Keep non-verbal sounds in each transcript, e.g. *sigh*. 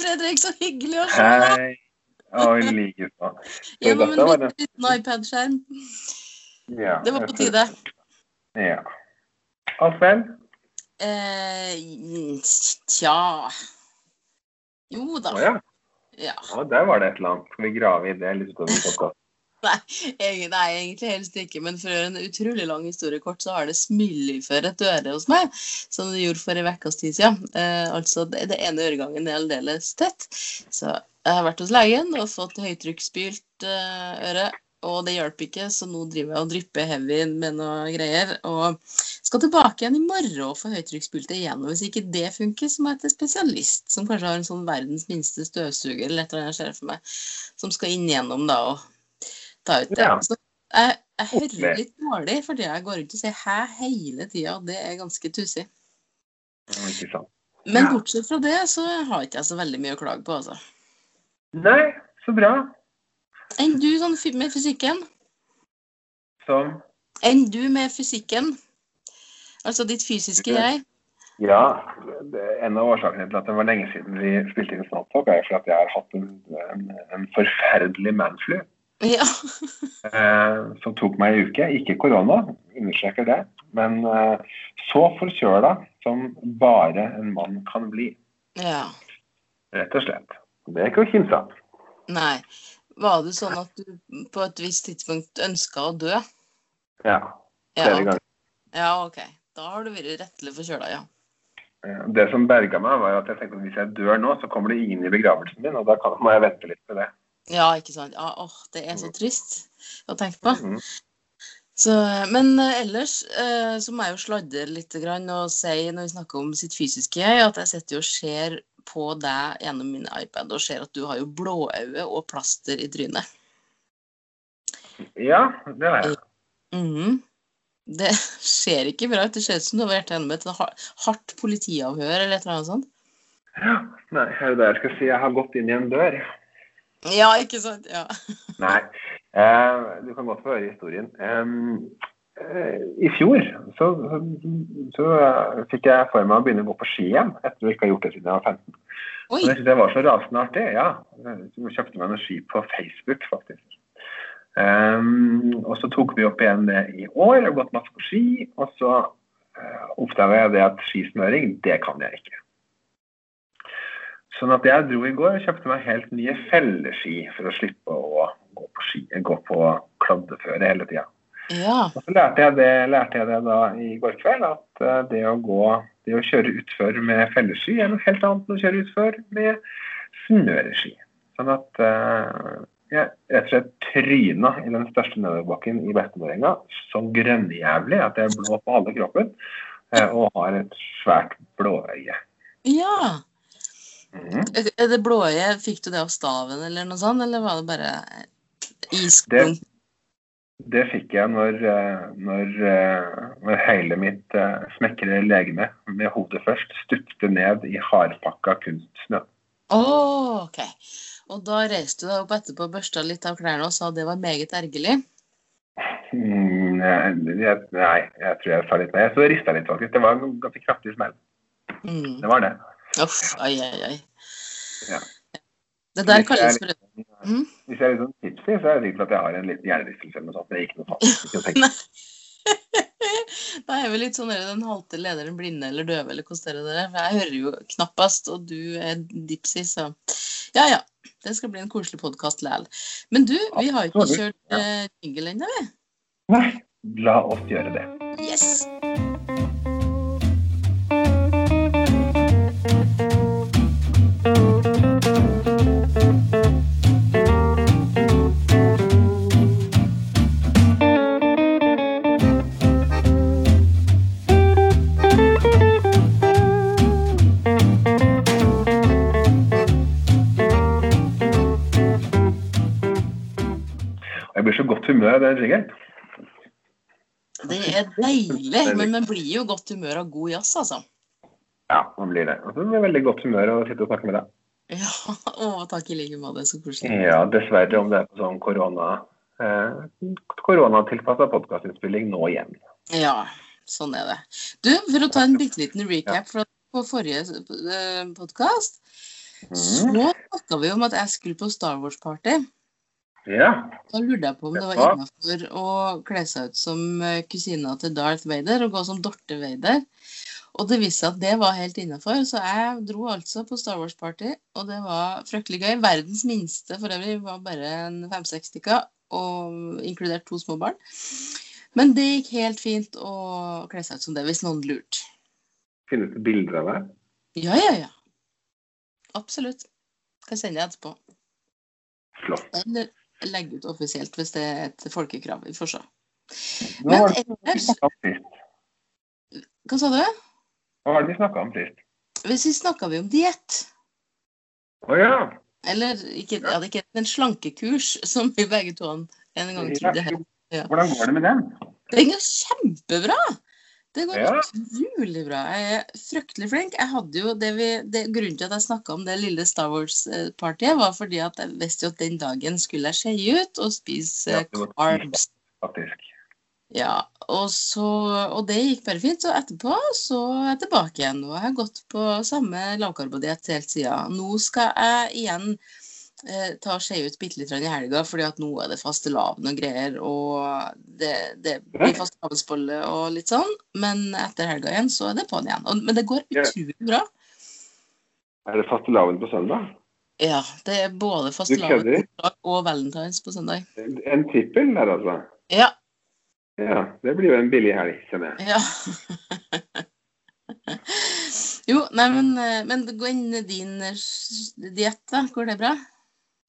Fredrik, så hyggelig å se deg. Hei. Å, i like måte. Gjennom med en liten iPad-skjerm. Ja, Det var på tide. Ja. Alt vel? Eh, tja Jo da. Å ja. Ja. Der var det et eller annet. Skal vi grave i det litt utover podkast? *laughs* Nei, det nei, egentlig helst ikke. Men for å gjøre en utrolig lang historie kort, så har det smyllifør et øre hos meg. Som det gjorde for en ukes tid siden. Eh, altså det, det ene øregangen er aldeles tett. Så jeg har vært hos legen og fått høytrykksspylt eh, øre. Og det hjalp ikke, så nå driver jeg og drypper heavy med noe greier. Og skal tilbake igjen i morgen og få høytrykksspylt det igjen. Og hvis ikke det funker, så må jeg til spesialist, som kanskje har en sånn verdens minste støvsuger eller et eller annet, ser for meg, som skal inn gjennom da og ta ut det. Ja. Så jeg, jeg hører litt dårlig fordi jeg går rundt og sier hæ hele tida, og det er ganske tussig. Men bortsett fra det, så har ikke jeg så veldig mye å klage på, altså. Nei, så bra. Enn du sånn med fysikken? Som Enn du med fysikken? Altså ditt fysiske jeg? Ja, en av årsakene til at det var lenge siden vi spilte inn Snowtalk, er for at jeg har hatt en, en, en forferdelig manflu Ja. eh, som tok meg en uke. Ikke korona, understreker det, men eh, så forkjøla som bare en mann kan bli. ja. Rett og slett. Det er ikke å kimse av. Nei. Var det sånn at du på et visst tidspunkt ønska å dø? Ja, flere ja. ganger. ja, OK. Da har du vært rettelig forkjøla, ja. Eh, Det som berga meg, var at jeg tenkte at hvis jeg dør nå, så kommer det ingen i begravelsen min, og da må jeg vente litt med det. Ja, ikke sant. Ja, åh, det er så trist å tenke på. Mhm. Så, men eh, ellers eh, så må jeg jo sladre litt og si når vi snakker om sitt fysiske jeg, at jeg sitter og ser på deg gjennom min iPad og ser at du har jo blåøye og plaster i trynet. Ja, det har jeg. Mhm. Det *laughs* ser ikke bra ut. Det ser ut som du har vært gjennom et hardt politiavhør eller et eller annet sånt. Ja, nei, er det det jeg skal si? Jeg har gått inn i en dør. Ja, ikke sant? Ja. *laughs* Nei, eh, du kan godt få høre historien. Eh, I fjor så, så, så fikk jeg for meg å begynne å gå på ski igjen, etter å ikke ha gjort det siden jeg var 15. Oi. Det syntes jeg var så rasende artig. Ja, jeg kjøpte meg noen ski på Facebook, faktisk. Um, og så tok vi opp igjen det i år, og gått masse på ski. Og så uh, oppdaga jeg det at skismøring, det kan jeg ikke. Sånn at jeg dro i går og kjøpte meg helt nye felleski for å slippe å gå på, ski, gå på kladdeføre hele tida. Ja. Og så lærte jeg, det, lærte jeg det da i går kveld, at eh, det å, gå, det å kjøre utfor med felleski er noe helt annet enn å kjøre utfor med snøreski. Sånn at uh, jeg rett og slett tryna i den største nedoverbakken i Bekkemørenga så grønnjævlig at jeg er blå på alle kroppen eh, og har et svært blåøye. ja. Mhm. Er det blåøye, fikk du det av staven eller noe sånt, eller var det bare isklump? Det fikk jeg når, eh, når, eh, når hele mitt eh, smekre legeme, med hodet først, stupte ned i hardpakka kunstsnø. Oh, OK. Og da reiste du deg opp etterpå og børsta litt av klærne og sa det var meget ergerlig? Mm, jeg, nei, jeg tror jeg sa litt mer. Så rista litt, faktisk. Det var en ganske kraftig smell. Mm. Det var det. Uff, ai, ai, ai. Ja. Det der kalles er for Mm. Hvis jeg er litt sånn tipsy, så er det sikkert at jeg har en liten hjernerystelse eller noe sånt. Men er. Ikke noe tenkt. *laughs* Da er vi litt sånn den halte lederen blinde eller døve, eller hvordan er det der? For jeg hører jo knappast, og du er dipsy, så ja ja. Det skal bli en koselig podkast likevel. Men du, vi har jo ikke kjørt eh, jingle ennå, vi. Nei, la oss gjøre det. Yes! Den jingeren. Det er deilig, men man blir jo godt humør av god jazz, altså. Ja, man blir det. Og så blir det veldig godt humør å sitte og snakke med deg. Ja, *laughs* å, takk i like måte. Så koselig. Ja, dessverre om det er på sånn korona eh, koronatilpassa podkastinnspilling nå igjen. Ja, sånn er det. Du, for å ta en bitte liten recap fra på forrige podkast, Så snakka vi om at jeg skulle på Star Wars-party. Ja. Da lurte jeg på om det var innafor å kle seg ut som eh, kusina til Darth Vader og gå som Dorte Vader. Og det viste seg at det var helt innafor, så jeg dro altså på Star Wars-party. Og det var fryktelig gøy. Verdens minste for øvrig var bare en fem-seks stykker, inkludert to små barn. Men det gikk helt fint å kle seg ut som det, hvis noen lurte. Finnes det bilder av deg? Ja, ja, ja. Absolutt. Skal sende deg etterpå. Flott. Eller legge ut offisielt hvis det er et folkekrav. Vi får se. Men ellers? Hva sa du? Hva var det vi snakka om sist? Hvis vi snakka vi om diett. Å ja. Eller ikke, ja, det er ikke en slankekurs, som vi begge to en gang trodde. Ja. Hvordan går det med den? Den går kjempebra! Det går Ja. utrolig bra. Jeg er fryktelig flink. Jeg hadde jo det vi, det, Grunnen til at jeg snakka om det lille Star Wars-partiet, var fordi at jeg visste jo at den dagen skulle jeg skeie ut og spise Ja, eh, carbs. Faktisk. Ja, og, så, og det gikk bare fint. Så etterpå så er jeg tilbake igjen. Og jeg har gått på samme lavkarbodiett helt siden. Nå skal jeg igjen eh, ta og ut bitte litt i helga, fordi at nå er det fastelavn og greier. Og det, det blir fastelavnsbolle og litt sånn. Men etter helga igjen så er det på'n igjen. Og, men det går utrolig bra. Er det fastelavn på søndag? Ja, det er både fastelavn og valentines på søndag. En trippel der, altså? Ja. Ja. Det blir jo en billig helg, kjenner jeg. Ja. *laughs* jo, nei, men, eh, men gå inn i din eh, diett, da. Går det bra?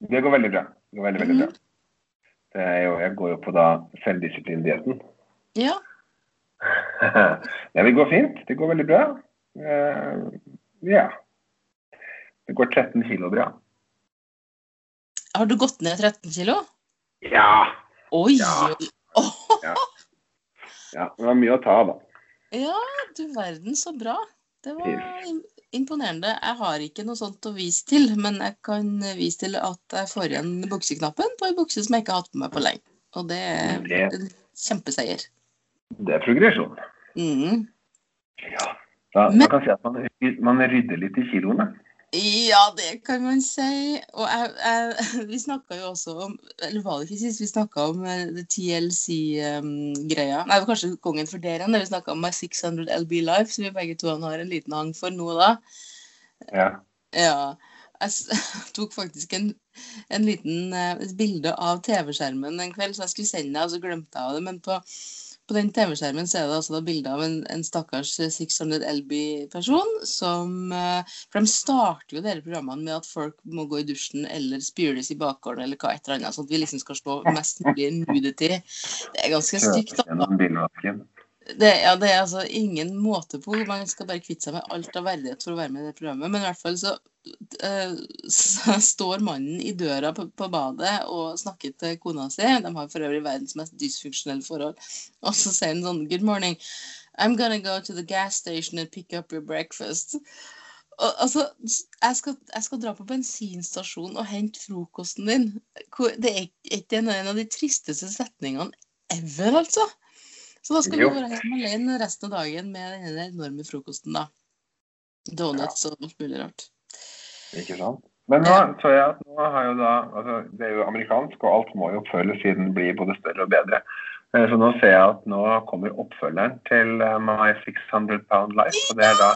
Det går veldig bra. Det går veldig, veldig bra. Det er jo, jeg går jo på da selvdisiplindietten. Ja. *laughs* ja, det går fint. Det går veldig bra. Uh, ja. Det går 13 kilo bra. Har du gått ned 13 kilo? Ja. Oi! Ja. Oh. *laughs* ja. ja. Det var mye å ta, da. ja, du verden, så bra. Det var imponerende. Jeg har ikke noe sånt å vise til, men jeg kan vise til at jeg får igjen bukseknappen på ei bukse som jeg ikke har hatt på meg på lenge. Og det er en kjempeseier. Det er progresjon. Mm. Ja. Da, Men- man kan si at man, man rydder litt i kiloene. Ja, det kan man si. Og jeg, jeg, *laughs* vi snakka jo også om Eller var det ikke sist vi snakka om eh, TLC-greia? Nei, det var kanskje Kongen for dere da Vi snakka om My 600 LB Life, som vi begge to har en liten hang for nå da. Ja. Ja. Jeg *laughs* tok faktisk en, en liten eh, et bilde av TV-skjermen en kveld, så jeg skulle sende det, og så glemte jeg det. Men på, på den TV-skjermen så er det altså bilde av en, en stakkars 600 LB-person som eh, For de starter jo disse programmene med at folk må gå i dusjen eller spyles i bakgården eller hva et eller annet, sånn at vi liksom skal slå mest mulig nudity. Det er ganske stygt. da. Det, ja, det er altså ingen måte på. Man skal bare kvitte seg med alt av verdighet for å være med i det programmet. Men i hvert fall eh, så *laughs* står mannen i døra på, på badet og snakker til kona si. De har for øvrig verdens mest dysfunksjonelle forhold. *laughs* Og så sier han sånn Good morning. I'm gonna go to the gas station and pick up your breakfast. Og, altså, jeg skal, jeg skal dra på bensinstasjonen og hente frokosten din. Det er ikke en av de tristeste setningene ever, altså. Så da skal Jo. du være hjemme alene resten av dagen med den enorme frokosten, da. Donuts og alt mulig rart. Ikke sant? Men nå så jeg at nå har jo da altså Det er jo amerikansk, og alt må jo oppfølges siden det blir både større og bedre. Eh, Så nå ser jeg at nå kommer oppfølgeren til eh, My 600 Pound Life. Og det er da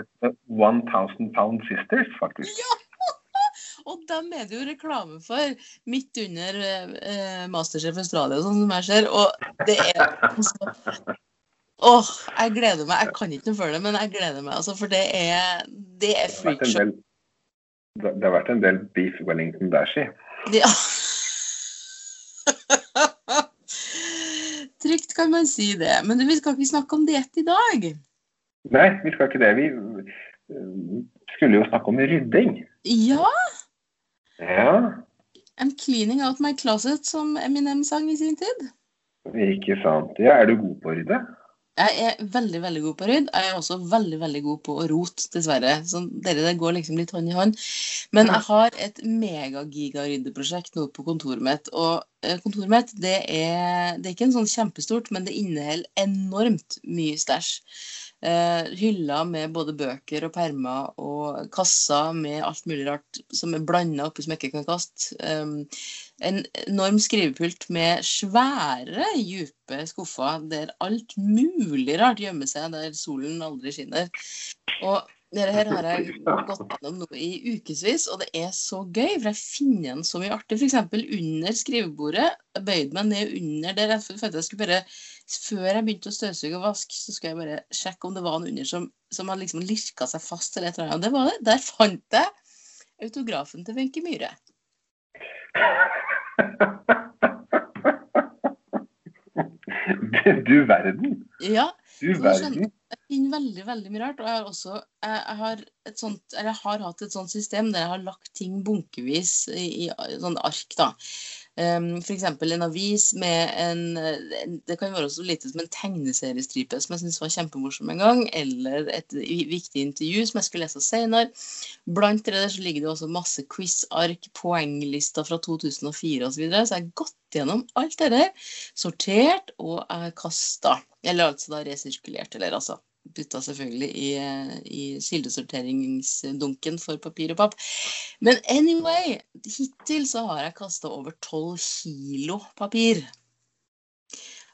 eh, 1000 Pound Sisters, faktisk. Ja! *laughs* Og dem er det jo reklame for midt under eh, Masterchef Australia, sånn som jeg ser. Og det er altså Åh, jeg gleder meg. Jeg kan ikke noe for det, men jeg gleder meg. Altså, for det er, det er freakshow. Det det har vært en del beef Wellington si. Ja. *laughs* Trygt kan man si det. Men vi skal ikke snakke om diett i dag. Nei, vi skal ikke det. Vi eh, skulle jo snakke om rydding. Ja, Ja, I'm cleaning out my closet, som Eminem sang i sin tid. ikke sant. Ja, er du god på å rydde? Jeg er veldig veldig god på rydd. Jeg er også veldig veldig god på å rote, dessverre. Så dere det går liksom litt hånd i hånd. Men jeg har et megagigaryddeprosjekt nå på kontoret mitt. Og eh, kontoret mitt det er, det er ikke en sånn kjempestort, men det inneholder enormt mye stæsj. Uh, hyller med både bøker og permer og kasser med alt mulig rart som er blanda oppi som jeg ikke kan kaste. Um, en enorm skrivepult med svære, dype skuffer der alt mulig rart gjemmer seg der solen aldri skinner. Og dette her har jeg gått gjennom nå i ukevis, og det er så gøy. For jeg finner igjen så mye artig. F.eks. under skrivebordet. Jeg bøyde meg ned under der. Jeg følte jeg skulle bare, før jeg begynte å støvsuge og vaske, så skulle jeg bare sjekke om det var noe under som, som hadde liksom lirka seg fast. eller et eller annet. Og det var det. Der fant jeg autografen til Wenche Myhre. *laughs* Du verden. Ja. Du verden. Jeg finner veldig veldig mye rart. Og jeg har også jeg, har et sånt, eller jeg har hatt et sånt system der jeg har lagt ting bunkevis i, i sånn ark. da. Um, F.eks. en avis med en Det kan være så lite som en tegneseriestripe som jeg syntes var kjempemorsom en gang. Eller et viktig intervju som jeg skulle lese senere. Blant det der så ligger det også masse quiz-ark, poenglister fra 2004 osv. Så, videre. så jeg har gått gjennom alt det der, sortert og jeg kasta. Eller altså da resirkulert, eller altså putta selvfølgelig i, eh, i kildesorteringsdunken for papir og papp. Men anyway, hittil så har jeg kasta over 12 kilo papir.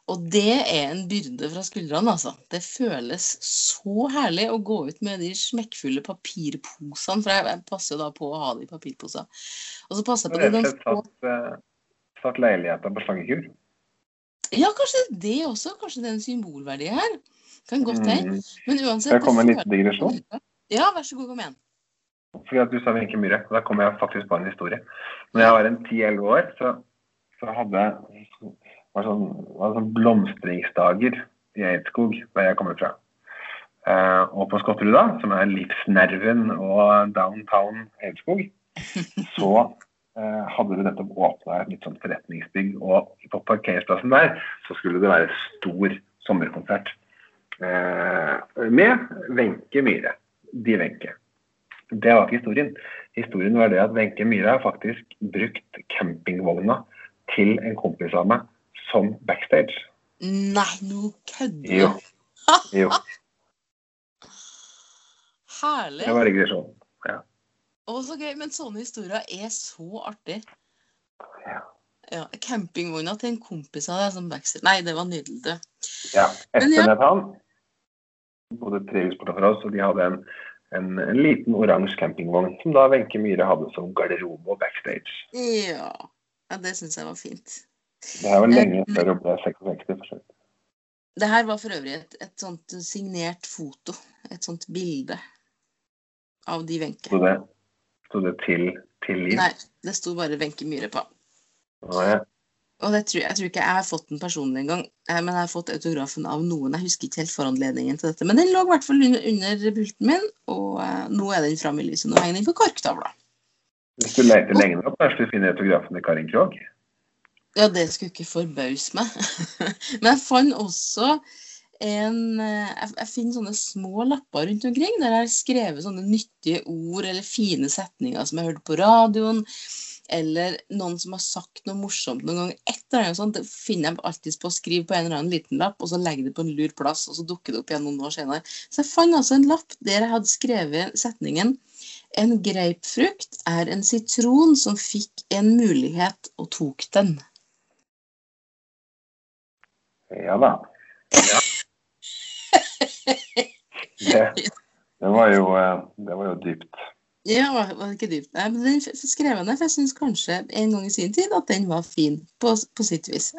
Og det er en byrde fra skuldrene, altså. Det føles så herlig å gå ut med de smekkfulle papirposene, for jeg, passer jo da på å ha de i papirposer. Og så passer jeg på Rett det og de slett satt, leiligheten på slangekur. Ja, kanskje det også. Kanskje det er en symbolverdi her. Kan godt hende. Mm. Men uansett jeg komme med en liten digresjon? Ja, vær så god, kom igjen. Fordi at du sa Wenche Myhre. Da kommer jeg faktisk på en historie. Når jeg var en 10-11 år, så, så hadde var sånn, var sånn blomstringsdager i Eidskog, der jeg kommer fra. Eh, og på Skotterud, da, som er livsnerven og downtown Eidskog, *laughs* så eh, hadde de nettopp åpna et nytt sånt forretningsbygg. Og på parkeringsplassen der så skulle det være stor sommerkonsert med Wenche Myhre. De Wenche. Det var ikke historien. Historien var det at Wenche Myhre har faktisk brukt campingvogna til en kompis av meg som backstage. Nei, nå kødder du. Jo, *laughs* Herlig. det var digresjon. Å, så gøy. Men sånne historier er så artig. Ja. Ja, Campingvogna til en kompis av deg som backstage. Nei, det var nydelig. Ja. Ja, Men ja. han. Bodde tre hus borte fra oss, og de hadde en, en, en liten oransje campingvogn som da Wenche Myhre hadde som garderobe og backstage. Ja. ja det syns jeg var fint. Det her var lenge før hun ble 66. for. Det her var for øvrig et, et sånt signert foto. Et sånt bilde av de Wenche. Sto det, det til, til liv? Nei, det sto bare Wenche Myhre på. Å, ja. Og det tror, jeg tror ikke jeg har fått den personlig engang, eh, men jeg har fått autografen av noen. Jeg husker ikke helt foranledningen til dette, men den lå i hvert fall under, pulten min, og eh, nå er den framme i lyset. Nå henger den på korktavla. Hvis du leter lenge nok, kanskje du finner autografen til Karin Krogh? Ja, det skulle ikke forbause meg. *laughs* men jeg fant også en eh, jeg, jeg finner sånne små lapper rundt omkring der jeg har skrevet sånne nyttige ord eller fine setninger som jeg hørte på radioen. Eller noen som har sagt noe morsomt noen gang. Et eller annet sånt, Det finner jeg alltid på å skrive på en eller annen liten lapp, og så legger det på en lur plass, og så dukker det opp igjen noen år senere. Så jeg fant altså en lapp der jeg hadde skrevet setningen En grapefrukt er en sitron som fikk en mulighet og tok den. Ja da. *laughs* Ja. Det, *laughs* det, var jo, eh, det var jo dypt. Ja, var var det ikke dypt? Nei, men den skrev jeg ned, for jeg syns kanskje en gang i sin tid at den var fin, på, på sitt vis.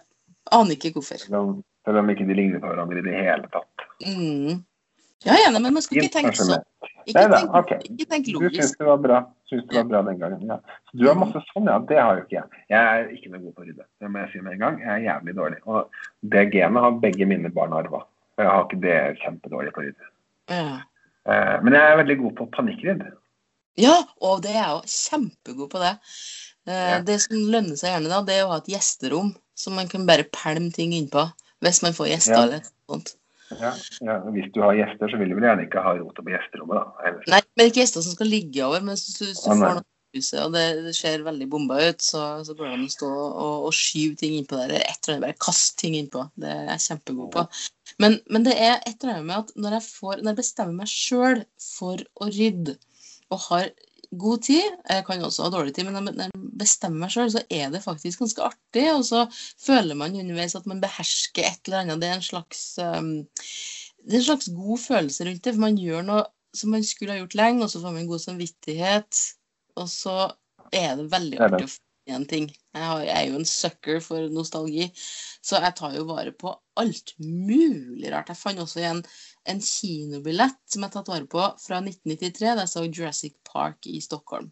Aner ikke hvorfor. Selv om, ikke de ligner på hverandre i det hele tatt. Mm. Ja, gjerne, men man skal ikke tenke sånn. Ikke Nei tenk, okay. ikke tenk Du syns det var bra Syns det var bra den gangen. Ja. Så du har masse sånn, ja. Det har jo ikke jeg. Jeg er ikke noe god på å rydde. Det må jeg si med en gang. Jeg er jævlig dårlig. Og det genet har begge mine barn arva. Jeg har ikke det kjempedårlig på å rydde. Ja. Eh, Men jeg er veldig god på panikkredd. ja, og det er jeg jo kjempegod på det. Eh, Ja. Det som lønner seg gjerne da, det er å ha et gjesterom som man kan bare pælme ting innpå. Hvis man får gjester Ja. eller sånt. Ja, ja. Hvis du har gjester, så vil du vel gjerne ikke ha rotet på gjesterommet, da. Ellers- Nei, men ikke gjester som skal ligge over. Men hvis du, hvis du Å, får noe i huset, og det, det ser veldig bomba ut, så, så går det an å stå og, og skyve ting innpå der. Eller et eller annet, bare kaste ting innpå. Det er jeg kjempegod på. Men, men det er et eller annet med at når jeg, får, når jeg bestemmer meg sjøl for å rydde, og har god tid Jeg kan også ha dårlig tid, men når jeg bestemmer meg sjøl, så er det faktisk ganske artig. Og så føler man underveis at man behersker et eller annet. Det er en slags, um, det er en slags god følelse rundt det. For man gjør noe som man skulle ha gjort lenge, og så får man god samvittighet. Og så er det veldig artig å igjen ting. Jeg, er jo en sucker for nostalgi, så jeg tar jo vare på alt mulig rart. Jeg fant også igjen en kinobillett som jeg har tatt vare på fra 1993, da jeg så Jurassic Park i Stockholm.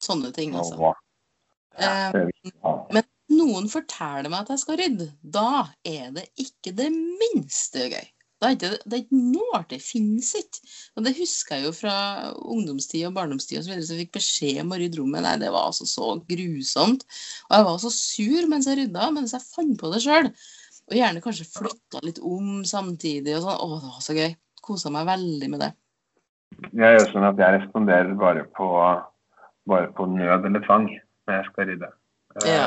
Sånne ting, altså. Um, men noen forteller meg at jeg skal rydde. Da er det ikke det minste gøy. Det er ikke, det noe. Det finnes ikke. Og det husker jeg jo fra ungdomstid og barndomstid så jeg fikk beskjed om å rydde rommet. Nei, det var altså så grusomt. Og jeg var så sur mens jeg rydda, mens jeg fant på det sjøl. Og gjerne kanskje flytta litt om samtidig og sånn. Å, det var så gøy. Kosa meg veldig med det. Jeg gjør sånn at jeg responderer bare på, bare på nød eller tvang når jeg skal rydde. Ja.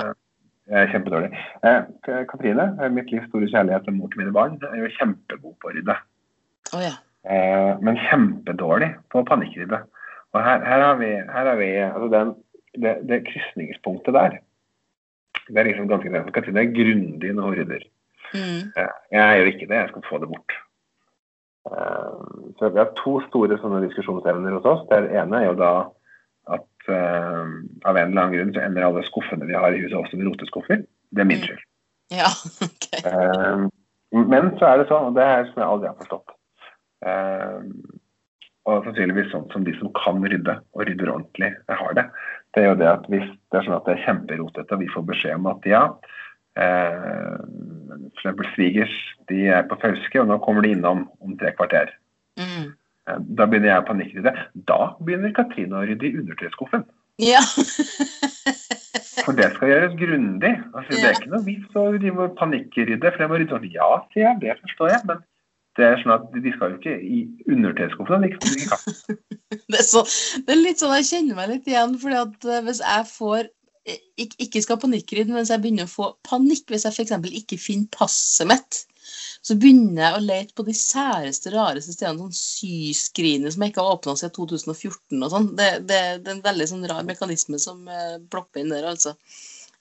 Kjempedårlig. Eh, Katrine, mitt livs store kjærlighet og mor til mine barn, er jo kjempegod på å rydde. Oh, ja. eh, men kjempedårlig på å panikkrydde. Og her, her, har vi, her har vi altså den, det, det krysningspunktet der. Det er liksom ganske greit. Katrine er grundig når hun rydder. Mm. Eh, jeg gjør ikke det. Jeg skal få det bort. Eh, så Vi har to store sånne diskusjonsevner hos oss. Det ene er jo da at uh, av en eller annen grunn så ender alle skuffene vi har i huset også med roteskuffer. Det er min skyld. Ja, *laughs* ok. Uh, men så er det sånn, og det er som jeg aldri har forstått uh, Og sannsynligvis sånn som de som kan rydde, og rydder ordentlig, har det. Det er jo det at hvis det er sånn at det er kjemperotete, og vi får beskjed om at ja for eksempel svigers de er på Fauske, og nå kommer de innom om tre kvarter. Mm. Da begynner jeg å panikkrydde. Da begynner Katrine å rydde i undertøyskuffen. Ja. *laughs* For det skal gjøres grundig. Altså, det er ikke noe vits å drive og panikkrydde. For jeg må rydde sånn. Ja, sier jeg, det forstår jeg. Men det er sånn at de skal jo ikke i undertøyskuffen. *laughs* det, er så, det er litt sånn jeg kjenner meg litt igjen. fordi at hvis jeg får ikke, ikke skal panikkrydde, mens jeg begynner å få panikk hvis jeg f.eks. ikke finner passet mitt så begynner jeg å lete på de særeste, rareste stedene. Sånn syskrinet som jeg ikke har åpna siden 2014 og sånn. Det, det, det, er en veldig sånn rar mekanisme som eh, plopper inn der, altså.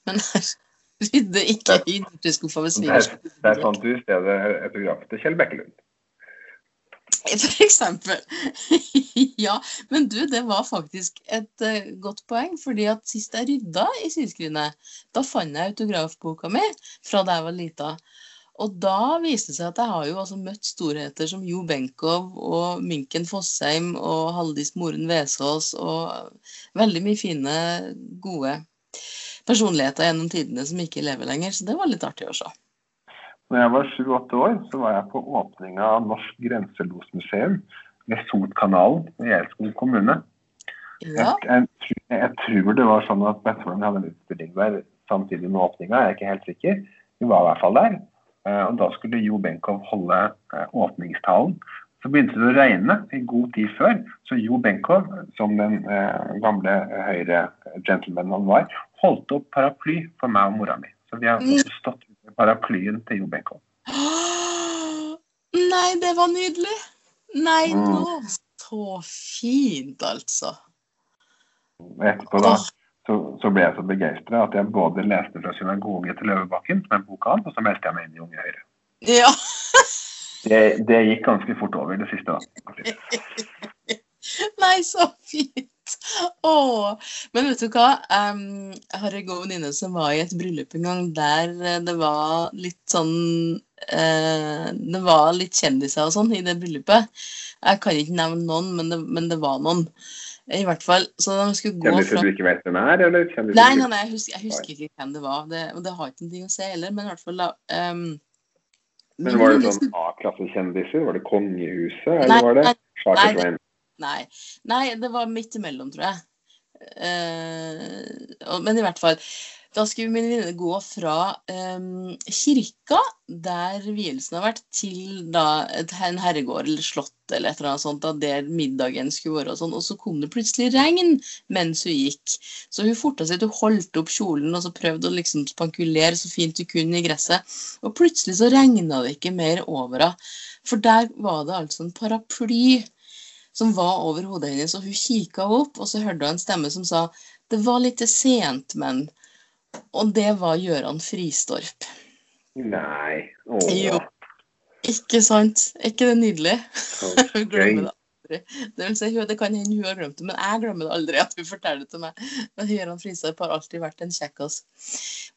Men *laughs* rydder ikke i skuffa ved svigers. Der, der fant du i stedet autografen til Kjell Bekkelund. *laughs* For eksempel. *laughs* ja, men du, det var faktisk et uh, godt poeng. fordi at sist jeg rydda i syskrinet, da fant jeg autografboka mi fra da jeg var lita. Og da viste det seg at jeg har jo altså møtt storheter som Jo Benkow og Minken Fossheim og Haldis Moren Vesaas og veldig mye fine, gode personligheter gjennom tidene som ikke lever lenger. Så det var litt artig å se. Når jeg var sju-åtte år, så var jeg på åpninga av Norsk grenselosmuseum ved Sotkanalen i Elskog kommune. Ja. Jeg, jeg, jeg, tror det var sånn at bestemoren hadde en utstilling der samtidig med åpninga. Jeg er ikke helt sikker. Vi var i hvert fall der. Eh, og Da skulle Jo Benkow holde eh, åpningstalen. Så begynte det å regne i god tid før, så Jo Benkow, som den eh, gamle høyre gentlemanen han var, holdt opp paraply for meg og mora mi. Så vi har Mm. stått under paraplyen til Jo Benkow. *gasps* Nei, det var nydelig! Nei, Mm. nå Så fint, altså. Etterpå da. Så, så ble jeg så begeistra at jeg både leste fra synagoge til Løvebakken, som er boka hans, og så meldte jeg meg inn i Unge Høyre. Ja. *laughs* Det, det gikk ganske fort over, det siste. da. Nei, så fint! Åh. Men vet du hva? Um, jeg har en god venninne som var i et bryllup en gang der eh, det var litt sånn uh, Det var litt kjendiser og sånn i det bryllupet. Jeg kan ikke nevne noen, men det, men det var noen. I hvert fall. Så de skulle gå Kjendiser fra du ikke vet hvem er, eller kjendiser Nei, nei, nei, jeg husker, jeg husker ikke hvem det var. Det, og det har ikke noe å si heller, men i hvert fall da um... Men var det sånn A-klassekjendiser? Var det kongehuset, eller Nei, var det nei, Charter-Svein? Nei. Nei, det var midt imellom, tror jeg. Uh, men i hvert fall. Da skulle min venninne gå fra um, kirka, der vielsen har vært, til da, en herregård eller slott eller et eller annet sånt, da, der middagen skulle være. Og sånn, og så kom det plutselig regn mens hun gikk. Så hun forta seg til å holdt opp kjolen og så prøvde å liksom spankulere så fint hun kunne i gresset. Og plutselig så regna det ikke mer over henne. For der var det altså en paraply som var over hodet hennes, og hun kikka opp, og så hørte hun en stemme som sa det var litt sent, men Og det var Gøran Fristorp. Nei. Åh. Jo. Ikke sant? Er ikke det nydelig? Hun *laughs* glemmer det aldri. Det, vil si, det kan hende hun har glemt det, men jeg glemmer det aldri at hun forteller det til meg. Men Gøran Fristorp har alltid vært en kjekkas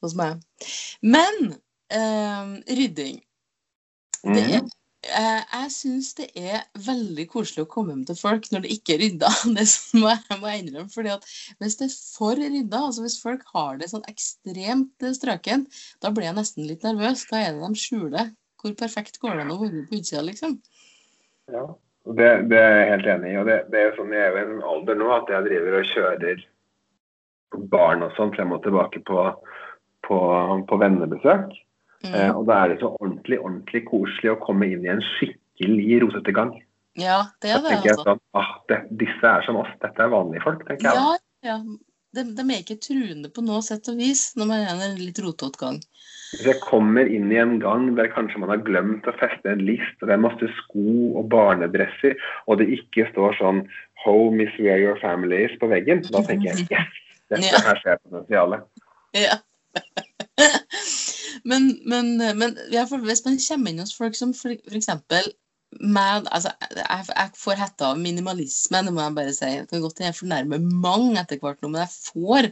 hos meg. Men eh, rydding det er, Mhm. eh, Jeg syns det er veldig koselig å komme hjem til folk når det ikke er rydda. *laughs* Det som jeg må innrømme. fordi at Hvis det er for rydda, altså hvis folk har det sånn ekstremt eh, strøken, da blir jeg nesten litt nervøs. Hva er det de skjuler? Hvor perfekt går det an å være på utsida, liksom? Ja. Det, det er jeg helt enig i. og det, det er jo sånn, Jeg er i en alder nå at jeg driver og kjører barn og sånn frem og tilbake på, på, på vennebesøk. Eh, Mm. og da er det så ordentlig ordentlig koselig å komme inn i en skikkelig rotete gang. Ja, det er det, altså. sånn, ah, det, Disse er som oss, dette er vanlige folk, tenker jeg. Ja, ja. De, de er ikke truende på noe sett og vis når man er i en litt rotete gang. Hvis jeg kommer inn i en gang der kanskje man har glemt å feste en list, og det er masse sko og barnedresser, og det ikke står sånn 'Home is where your family is' på veggen, da tenker jeg *laughs* yes, dette Ja. her ser jeg potensialet. Ja. *laughs* men, men, men hvis man kommer inn hos folk som eksempel med, altså, jeg, jeg får hetta av minimalisme, det må jeg bare si. Det kan godt hende jeg fornærmer mange etter hvert nå, men jeg får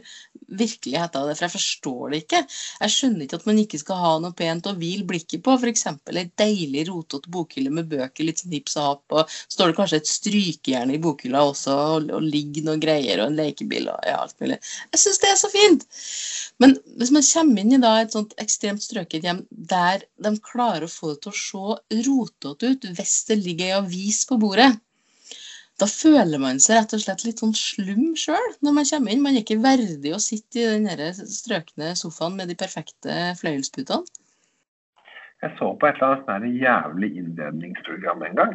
virkelig hetta av det, for jeg forstår det ikke. Jeg skjønner ikke at man ikke skal ha noe pent å hvile blikket på. F.eks. ei deilig, rotete bokhylle med bøker, litt sånn og happ, og så står det kanskje et strykejern i bokhylla også, og, og ligger noen greier, og en lekebil og ja, alt mulig. Jeg syns det er så fint! Men hvis man kommer inn i da et sånt ekstremt strøket hjem der de klarer å få det til å se rotete ut hvis det ligger ei avis på bordet, da føler man seg rett og slett litt sånn slum sjøl når man kommer inn. Man er ikke verdig å sitte i den strøkne sofaen med de perfekte fløyelsputene. Jeg så på et eller annet jævlig innledningsprogram en gang.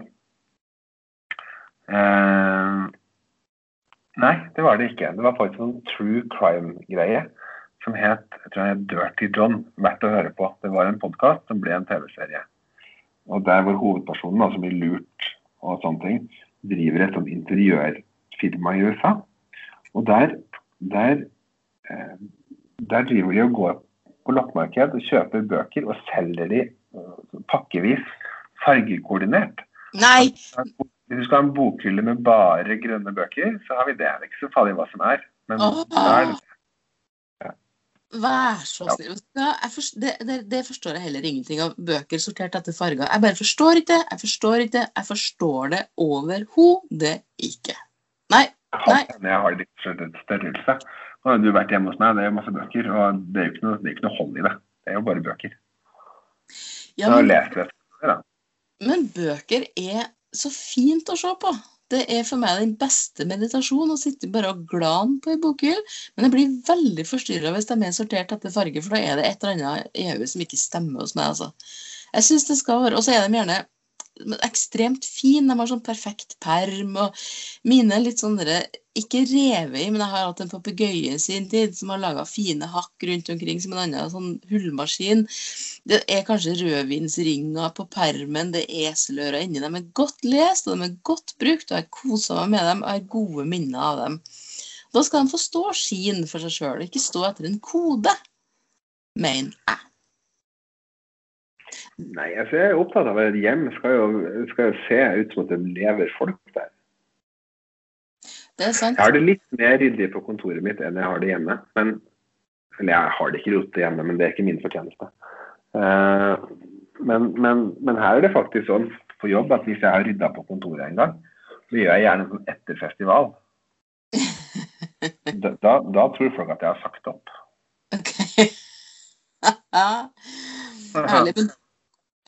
Eh, nei, det var det ikke. Det var faktisk en true crime-greie som het jeg tror jeg, Dirty John. Verdt å høre på. Det var en podkast som ble en TV-serie. Og der hvor hovedpersonen, altså blir lurt og sånne ting, driver et sånt interiørfirma i USA. Og der, der, eh, der driver de og går på loppemarked og kjøper bøker og selger de eh, pakkevis fargekoordinert. Nei! Hvis du skal ha en bokhylle med bare grønne bøker, så har vi det. Det er ikke så farlig hva som er. Men da er det Vær så snill. Ja. Det, det, det forstår jeg heller ingenting av. Bøker sortert etter farger. Jeg bare forstår ikke. Jeg forstår ikke det. Jeg forstår det overhodet ikke. Nei. Nei. jeg har litt større størrelse. Har du vært hjemme hos meg, det er masse bøker, og det er jo ikke noe, det ikke noe hold i det. Det er jo bare bøker. Ja, Så men, les det. men bøker er så fint å se på. Det er for meg den beste meditasjonen, å sitte bare og glane på ei bokhylle. Men jeg blir veldig forstyrra hvis de er sortert etter farge, for da er det et eller annet i hodet som ikke stemmer hos meg. altså. Jeg synes det skal være, Og så er de gjerne ekstremt fine. De har sånn perfekt perm. og Mine litt sånn dere, ikke revet i, men jeg har hatt en papegøye i sin tid som har laga fine hakk rundt omkring som en annen sånn hullmaskin. Det er kanskje rødvinsringer på permen, det er eselører inni. De er godt lest og de er godt brukt, og jeg koser meg med dem. og har gode minner av dem. Da skal de få stå skien for seg sjøl, ikke stå etter en kode, mener jeg. Nei, altså jeg er opptatt av at hjem skal jo, skal jo se ut som at det lever folk der. Det er sant. Jeg har det litt mer ryddig på kontoret mitt enn jeg har det hjemme. Men, eller jeg har det ikke rotete hjemme, men det er ikke min fortjeneste. Uh, men, men, men her er det faktisk sånn på jobb at hvis jeg har rydda på kontoret en gang, så gjør jeg gjerne sånn etter festival. *laughs* Da, da, da tror folk at jeg har sagt opp. Ok. *laughs* Herlig. Men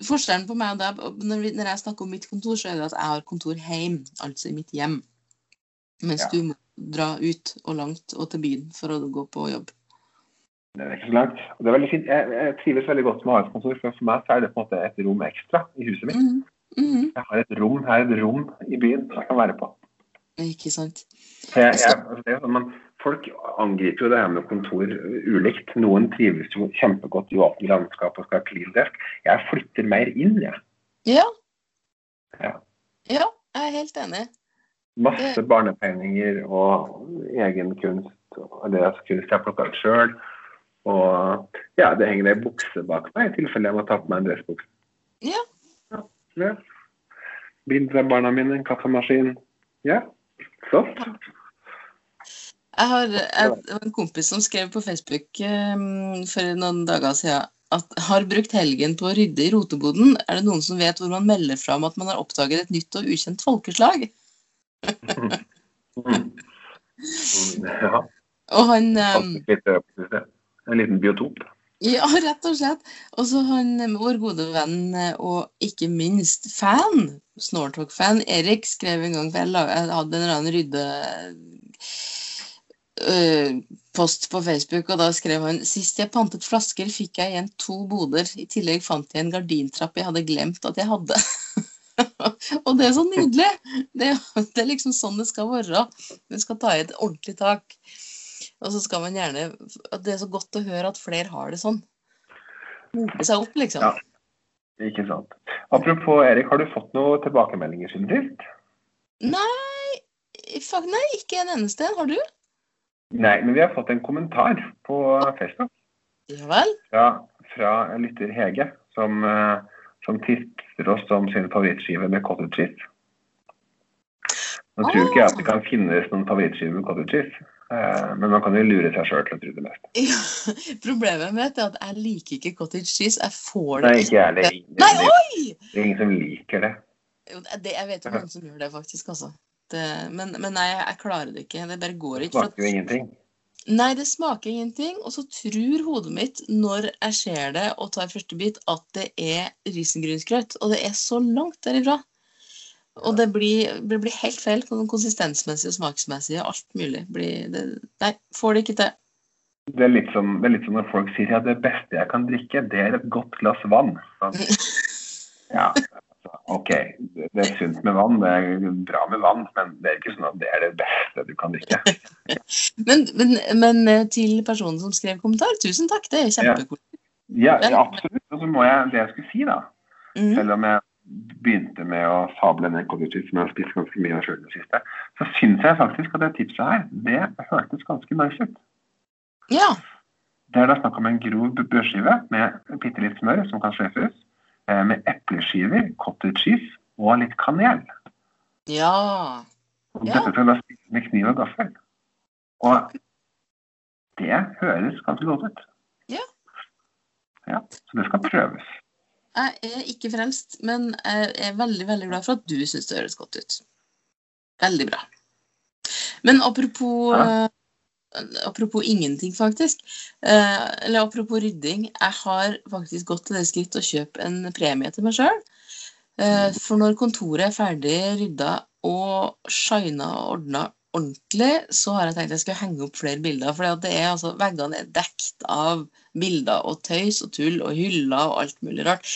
forskjellen på meg og deg, når, jeg snakker om mitt kontor, så er det at jeg har kontor hjemme, altså i mitt hjem. Mens Ja. du må dra ut og langt og til byen for å gå på jobb. Det er ikke så langt. Og det er veldig fint. Jeg, jeg trives veldig godt med arbeidskontor, for for meg så er det på en måte et rom ekstra i huset mitt. Mm. Mhm. Jeg har et rom her, et rom i byen som jeg kan være på. Ikke sant. Jeg, jeg, altså det er sånn, man, folk angriper jo det her med kontor ulikt. Noen trives jo kjempegodt i åpne landskap og skal ha clean desk. Jeg flytter mer inn, jeg. Ja. Ja. Ja, jeg er helt enig. Masse barnetegninger og egen kunst. Og det er kunst jeg har plukka ut sjøl. Og ja, det henger ei bukse bak meg i tilfelle jeg må ta på meg en dressbukse. Ja. ja. Bilder av barna mine, en kaffemaskin. Ja, flott. Jeg har jeg, en kompis som skrev på Facebook um, for noen dager siden at har brukt helgen på å rydde i roteboden. Er det noen som vet hvor man melder fra om at man har oppdaget et nytt og ukjent folkeslag? *laughs* Mm. Ja. Og han um, eh, en liten biotop. Ja, rett og slett. Og så han, eh, vår gode venn eh, og ikke minst fan, Snortalk-fan, Erik, skrev en gang for jeg, hadde en eller annen rydde post på Facebook, og da skrev han Sist jeg pantet flasker, fikk jeg igjen to boder. I tillegg fant jeg en gardintrapp jeg hadde glemt at jeg hadde. *laughs* *laughs* og det er så nydelig! Det, det er liksom sånn det skal være. Vi skal ta i et ordentlig tak. Og så skal man gjerne Det er så godt å høre at flere har det sånn. Mope seg opp, liksom. Ja. Ikke sant. Apropos Erik, har du fått noen tilbakemeldinger siden sist? Nei, fuck, nei, ikke en eneste. Har du? Nei, men vi har fått en kommentar på Facebook Ja vel? fra, fra lytter Hege, som, eh, som tipser oss som sin favorittskive med cottage cheese. Nå tror ikke jeg at det kan finnes noen favorittskive med cottage cheese, eh, men man kan jo lure seg sjøl til å tro det meste. *laughs* Ja, problemet mitt er at jeg liker ikke cottage cheese. Jeg får det Nei, ikke jeg heller. Det, Nei, oi! det er ingen som liker det. Jo, det, jeg vet jo noen som gjør det, faktisk. altså. Det, men, men nei, jeg klarer det ikke. Det bare går ikke. Det smaker jo ingenting. Nei, det smaker ingenting. Og så tror hodet mitt, når jeg ser det og tar første bit, at det er risengrynsgrøt. Og det er så langt derifra. Og det blir, det blir helt feil konsistensmessig og smaksmessig. og Alt mulig. Blir det, nei, får det ikke til. Det er, litt som, det er litt som når folk sier at det beste jeg kan drikke, det er et godt glass vann. Så, *laughs* ja, OK, det er sunt med vann, det er bra med vann, men det er ikke sånn at det er det beste du kan drikke. *laughs* Men, men, men eh, til personen som skrev kommentar, tusen takk. Det er kjempekoselig. Ja, ja absolutt. Og så må jeg, det jeg skulle si, da, Mm. selv om jeg begynte med å fable cottage cheese, som jeg har spist ganske mye av sjøl i det siste, så syns jeg faktisk at det tipset her, det hørtes ganske nice ut. Ja. Det er da snakk om en grov brødskive med bitte litt smør som kan sløyfes, med epleskiver, cottage cheese og litt kanel. Ja. Og Ja. Dette skal da spise med kniv og gaffel. Og det høres ganske godt ut. Ja. Ja, Så det skal prøves. Jeg er ikke frelst, men jeg er veldig veldig glad for at du syns det høres godt ut. Veldig bra. Men apropos Ja. Eh, Apropos ingenting, faktisk. Eh, eller apropos rydding. Jeg har faktisk gått til det skritt å kjøpe en premie til meg sjøl. Eh, for når kontoret er ferdig rydda og shina og ordna ordentlig, så har jeg tenkt jeg skal henge opp flere bilder. For altså, veggene er dekt av bilder og tøys og tull og hyller og alt mulig rart.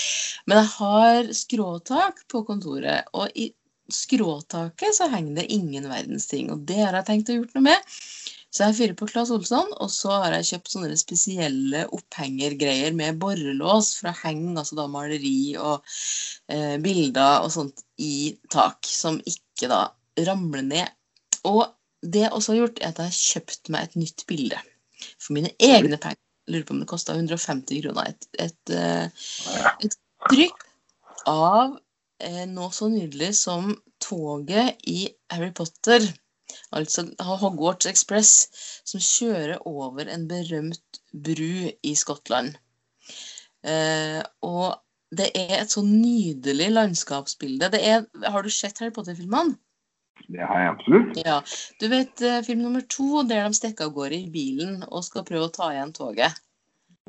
Men jeg har skråtak på kontoret, og i skråtaket så henger det ingen verdens ting. Og det har jeg tenkt å gjort noe med. Så jeg fyrer på Claes Olsson, og så har jeg kjøpt sånne spesielle opphengergreier med borrelås for å henge altså da maleri og eh, bilder og sånt i tak, som ikke da ramler ned. Og det jeg også har gjort, er at jeg har kjøpt meg et nytt bilde for mine egne penger. Jeg lurer på om det kosta 150 kroner. Et, et, et, et trykk av eh, noe så nydelig som toget i Harry Potter. Altså Hogwarts Express, som kjører over en berømt bru i Skottland. Eh, og det er et så nydelig landskapsbilde. Det er, har du sett Harry Potter-filmene? Det har jeg absolutt. Ja. Du vet eh, film nummer to, der de stikker av gårde i bilen og skal prøve å ta igjen toget.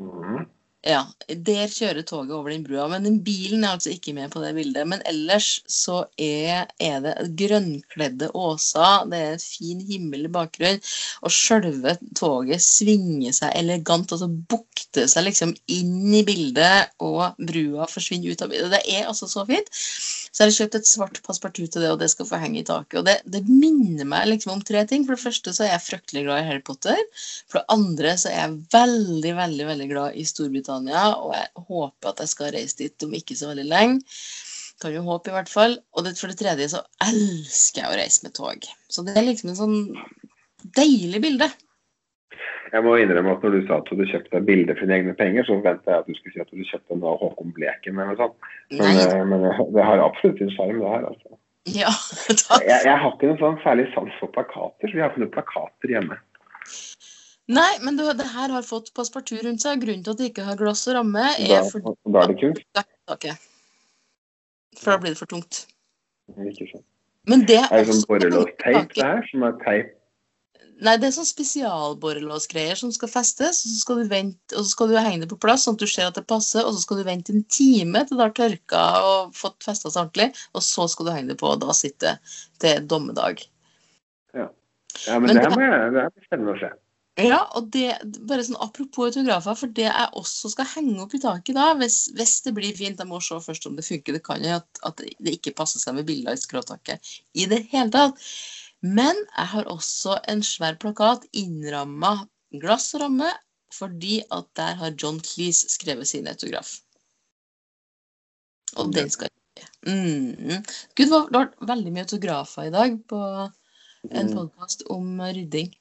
Mhm. Ja, der kjører toget over den brua. Men den bilen er altså ikke med på det bildet. Men ellers så er, er det grønnkledde åser, det er en fin himmel i bakgrunnen, og sjølve toget svinger seg elegant, altså bukter seg liksom inn i bildet, og brua forsvinner ut av bildet. Det er altså så fint. Så jeg har kjøpt et svart passepartout til det, og det skal få henge i taket. Og det, det minner meg liksom om tre ting. For det første så er jeg fryktelig glad i Harry Potter. For det andre så er jeg veldig, veldig, veldig glad i Storbritannia. Og jeg håper at jeg skal reise dit om ikke så veldig lenge. Kan jo håpe, i hvert fall. Og det, for det tredje så elsker jeg å reise med tog. Så det er liksom en sånn deilig bilde. Jeg må innrømme at når du sa at du hadde kjøpt deg bilde for dine egne penger, så forventa jeg at du skulle si at du hadde kjøpt den av Håkon Bleken eller noe sånt. Men, eh, men det har absolutt en sjarm, det her. altså. Ja, *laughs* takk. Jeg, jeg har ikke noe sånn særlig sans for plakater, så vi har ikke noen plakater hjemme. Nei, men du, det her har fått passepartout rundt seg. Grunnen til at det ikke har glass og ramme, Da, er fordi og da er det kunst. For da blir det for tungt. Ikke sant. Men det Er det sånn borrelåsteip det her, som er teip? Nei, det er sånn spesialborrelåsgreier som skal festes, og så skal du vente, og så skal du henge det på plass, sånn at du ser at det passer, og så skal du vente en time til det har tørka og fått festa seg ordentlig, og så skal du henge det på, og da sitter det til dommedag. Ja, men, Men det, det- her må jeg, det er spennende å se. Ja, og det, bare sånn apropos autografer, for det jeg også skal henge opp i taket da, hvis, hvis det blir fint, jeg må se først om det funker, det kan jo at, at det ikke passer seg med bilder i skråtaket i det hele tatt. Men jeg har også en svær plakat innramma glassramme, fordi at der har John Cleese skrevet sin autograf. Og den skal jeg mm. Gud, det har vært veldig mye autografer i dag på en Mm. podkast om rydding.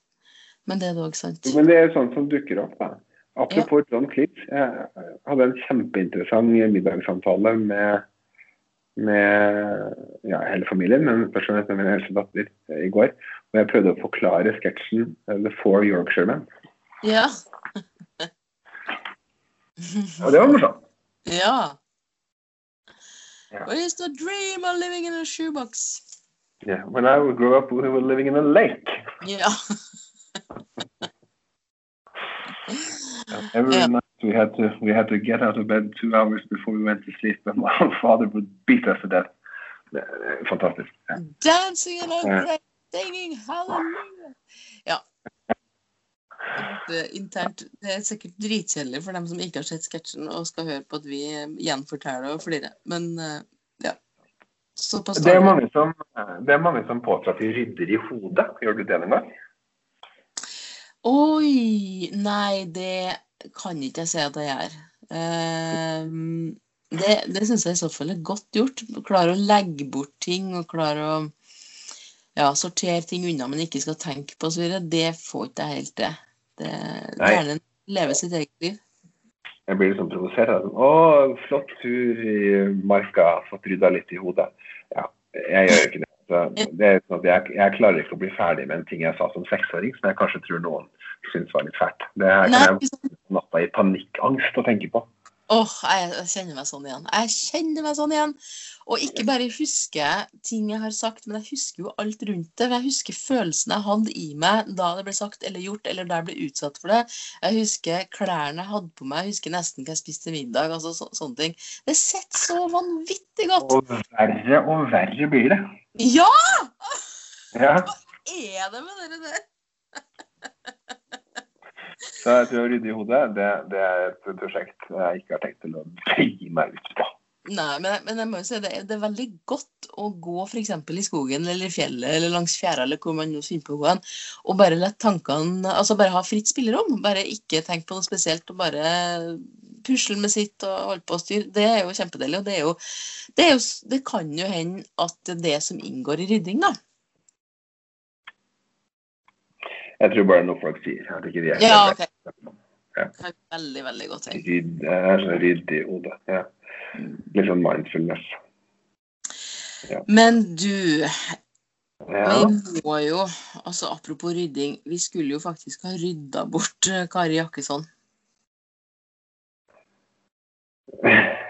Men det er dog sant. Men det er sånt som dukker opp. da. Apropos John Cleese. Jeg hadde en kjempeinteressant middagssamtale med, med ja, hele familien, men først og fremst med min eldste datter eh, i går. Og jeg prøvde å forklare sketsjen eh, The Four Yorkshiremen. Ja. Og det var morsomt. ja. Yeah. It's the dream of living in a shoebox. Yeah. When I would grow up, we were living in a lake. Ja. Every Ja. night we had to we had to get out of bed two hours before we went to sleep, and *laughs* my father would beat us to death. Er Fantastisk. Ja. Dancing and Ja. singing hallelujah. Ja. Det, er internt, det er sikkert dritkjedelig for dem som ikke har sett sketsjen og skal høre på at vi gjenforteller og flirer. Men eh, ja. Såpass Det er mange som, det er mange som påstår at de rydder i hodet. Gjør du det noen gang? Oi! Nei, det kan ikke jeg si at jeg gjør. Ehm, det det syns jeg i så fall er godt gjort. Klare å legge bort ting og klare å ja, sortere ting unna, men ikke skal tenke på osv. Det får ikke jeg helt til. Det Nei. Gjerne leve sitt eget liv. Jeg blir liksom provosert. den. Å, flott tur i marka, fått rydda litt i hodet. Ja, jeg gjør ikke det. Så det er sånn at jeg, jeg klarer ikke å bli ferdig med en ting jeg sa som seksåring, som jeg kanskje tror noen syns var litt fælt. Det her Nei, kan jeg ikke natta i panikkangst å tenke på. Åh, jeg, jeg kjenner meg sånn igjen. Jeg kjenner meg sånn igjen. Og ikke bare husker jeg ting jeg har sagt, men jeg husker jo alt rundt det. Jeg husker følelsen jeg hadde i meg da det ble sagt eller gjort, eller da jeg ble utsatt for det. Jeg husker klærne jeg hadde på meg, jeg husker nesten hva jeg spiste til middag. altså så, sånne ting. Det sitter så vanvittig godt. Og verre og verre blir det. Ja! Ja, Hva Er det med dere der? Så jeg tror å rydde i hodet, det, det er et prosjekt jeg ikke har tenkt til å begi meg ut på. Nei, men, men jeg må jo si det, det er veldig godt å gå f.eks. i skogen eller i fjellet eller langs fjæra eller hvor man nå finner på å gå hen, og bare la tankene Altså bare ha fritt spillerom. Bare ikke tenk på noe spesielt og bare pusle med sitt og holde på å styre. Det er jo kjempedeilig. Og det er jo Det, er jo, det kan jo hende at det er det som inngår i rydding, da. Jeg tror bare det er noe folk sier. At ikke de er Ja, OK. Ja. er veldig, veldig godt tenkt. Det er så ryddig i hodet. Ja. Litt sånn mindfulness. Men du, Ja. vi må jo Altså apropos rydding, vi skulle jo faktisk ha rydda bort eh, Kari Jakkesson. *laughs*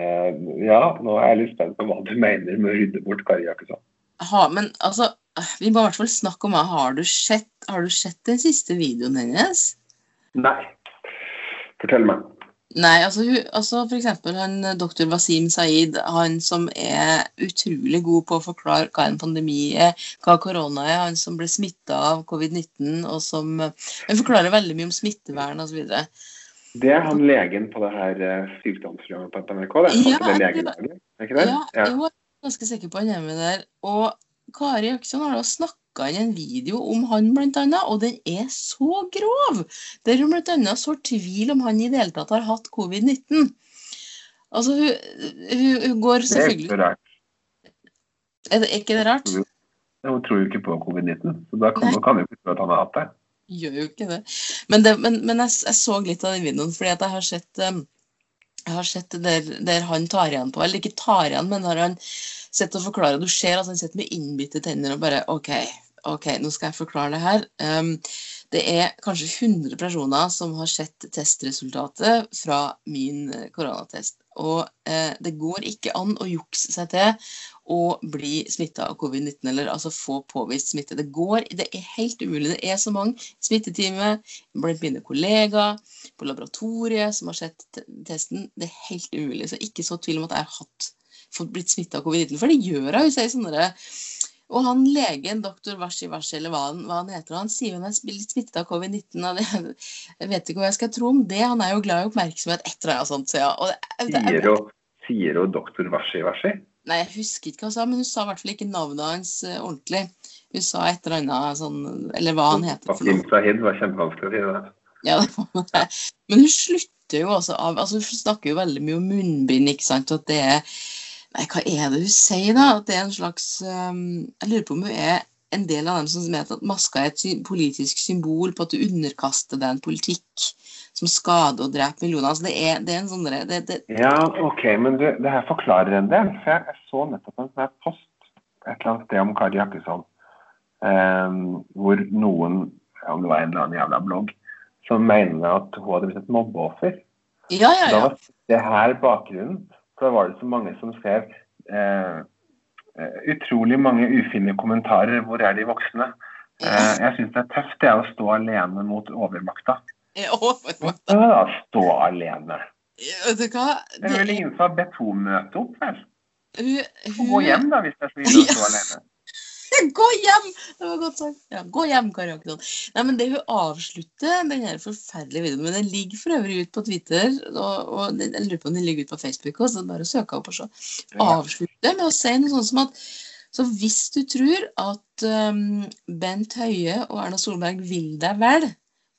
Eh, ja, nå er jeg litt spent på hva du mener med å rydde bort Kari Jakkesson. Ha, men altså, vi må i hvert fall snakke om. Har du sett, har du sett den siste videoen hennes? Nei. Fortell meg. Nei, altså, altså for eksempel han doktor Wasim Saeed, han som er utrolig god på å forklare hva en pandemi er, hva korona er, han som ble smitta av covid-19, og som Han forklarer veldig mye om smittevern osv. Det er han legen på det her eh, sykdomsprogrammet på NRK? det? Ja, Var det? Er ikke det? Ja, Ja. jeg er ganske sikker på han er med der. Og Kari Jackson har da snakka inn en video om han, annet, og den er så grov! Der hun annet sår tvil om han i det hele tatt har hatt covid-19. Altså, hun, hun, hun går Det er ikke rart. Er det er ikke det rart? Hun tror jo ikke på covid-19, så da kan kan jo ikke tro at han har hatt det. Gjør jo ikke det. Men, det, men, men jeg, jeg så litt av den videoen, fordi jeg har sett um, jeg har sett der, der han tar igjen på, eller ikke tar igjen, men når han sett og forklarer. Du ser altså han sitter med innbitte tenner og bare OK, ok, nå skal jeg forklare det her. Um, det er kanskje 100 personer som har sett testresultatet fra min eh, koronatest. Og eh, det går ikke an å jukse seg til å bli smitta av covid-19, eller altså få påvist smitte. Det går, det er helt umulig. Det er så mange smittetimer blant mine kollegaer på laboratoriet som har sett testen. Det er helt umulig. Så ikke så tvil om at jeg har hatt, fått blitt smitta av covid-19. For det gjør jeg. Hun sier sånne og han legen, doktor Vashi Vashi, eller hva han, hva han heter, han sier hun er blitt smittet av covid-19. og det- Jeg vet ikke hva jeg skal tro om det. Han er jo glad i oppmerksomhet, etter eller sånt. Så ja. Og det, det, hun, sier hun doktor Vashi Vashi? Nei, jeg husker ikke hva hun sa, men hun sa i hvert fall ikke navnet hans uh, ordentlig. Hun sa et eller annet sånn Eller hva han heter. noe. Sahid var kjempevanskelig å si det. Ja, det var det. Men hun slutter jo også av altså Hun snakker jo veldig mye om munnbind, ikke sant. Og at det er Nei, hva er det hun sier, da? At det er en slags um, Jeg lurer på om hun er en del av dem som mener at maska er et politisk symbol på at du underkaster deg en politikk som skader og dreper millioner. Altså det, er, det er en sånn det, det, Ja, OK, men du, det her forklarer en del. For jeg, jeg så nettopp en sånn post et eller annet sted om Kari Jakkesson, eh, hvor noen, om det var en eller annen jævla blogg, som mener at hun hadde blitt et mobbeoffer. Ja, ja, Da ja. var det her bakgrunnen, da var det så mange som skrev eh, eh, utrolig mange ufine kommentarer. Hvor er de voksne? Eh, jeg syns det er tøft det er å stå alene mot overmakta. Ja, overmakta. Ja, stå alene. Vet du hva? Det er vel ingen som har bedt henne møte opp, vel? hun, hun... gå hjem, da, hvis det er så ille å stå alene. Gå hjem! Det var godt sagt. Ja, gå hjem, Jakkesson. Nei, men det hun avslutter den her forferdelige videoen Men den ligger for øvrig ut på Twitter, og, og jeg lurer på om den ligger ut på Facebook også, så bare å søke opp og se. Avslutter med å si noe sånt som at så hvis du tror at um, Bent Høie og Erna Solberg vil deg vel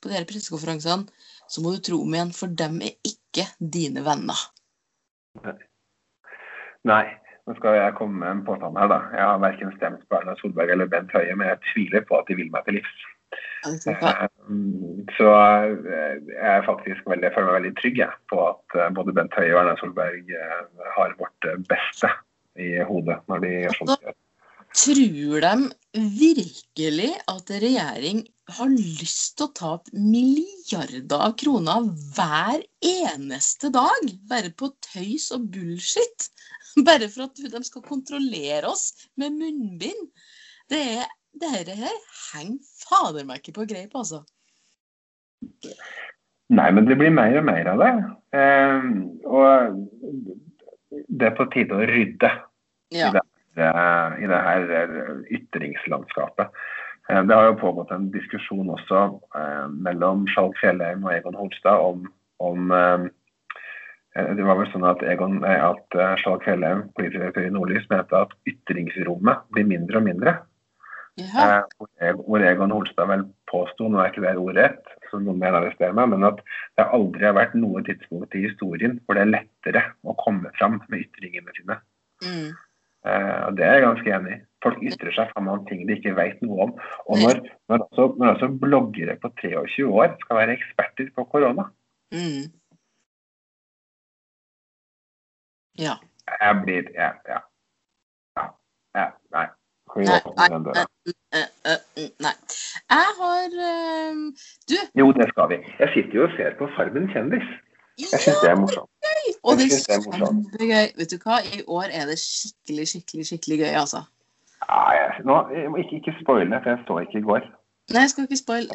på de her pressekonferansene, så må du tro om igjen, for dem er ikke dine venner. Nei. Nå skal jeg komme med en påstand her, da. Jeg har verken stemt på Erna Solberg eller Bent Høie, men jeg tviler på at de vil meg til livs. Hva? Eh, Så eh, jeg er faktisk veldig, føler meg veldig trygg jeg, på at eh, både Bent Høie og Erna Solberg har vårt beste i hodet når de gjør sånt. Tror de virkelig at regjering har lyst til å ta opp milliarder av kroner hver eneste dag? Bare på tøys og bullshit? *laughs* Bare for at de skal kontrollere oss med munnbind? Det er Dette her henger fader meg ikke på greip, altså. Nei, men det blir mer og mer av det. Eh, og det er på tide å rydde Ja. eh, i det her eh, ytringslandskapet. Eh, Det har jo pågått en diskusjon også eh, mellom Skjalg Fjellheim og Egon Holstad om, om eh, eh, Det var vel sånn at, Egon, eh, at eh, Skjalg Fjellheim, politisk i Nordlys, mente at ytringsrommet blir mindre og mindre. Ja. Eh, hvor Egon Holstad vel påsto, nå er ikke det ordet rett, så noen må arrestere meg, men at det aldri har vært noe tidspunkt i historien hvor det er lettere å komme fram med ytringene sine. Mm. Eh, og Det er jeg ganske enig i. Folk ytrer seg fram om ting de ikke vet noe om. Og når, når, også, når også bloggere på 23 år skal være eksperter på korona Mm. Ja. Jeg blir ja, ja. ja, Nei. nei. nei Nei? Eh, eh, nei. Jeg har eh, Du, Jo, det skal vi. Jeg sitter jo og ser på Farmen kjendis. Jeg syns det er morsomt. Og det er kjempegøy. Vet du hva, i år er det skikkelig, skikkelig, skikkelig gøy, altså. Ja, jeg, nå, ikke, ikke spoile, for jeg så ikke i går. Nei, jeg skal ikke spoil.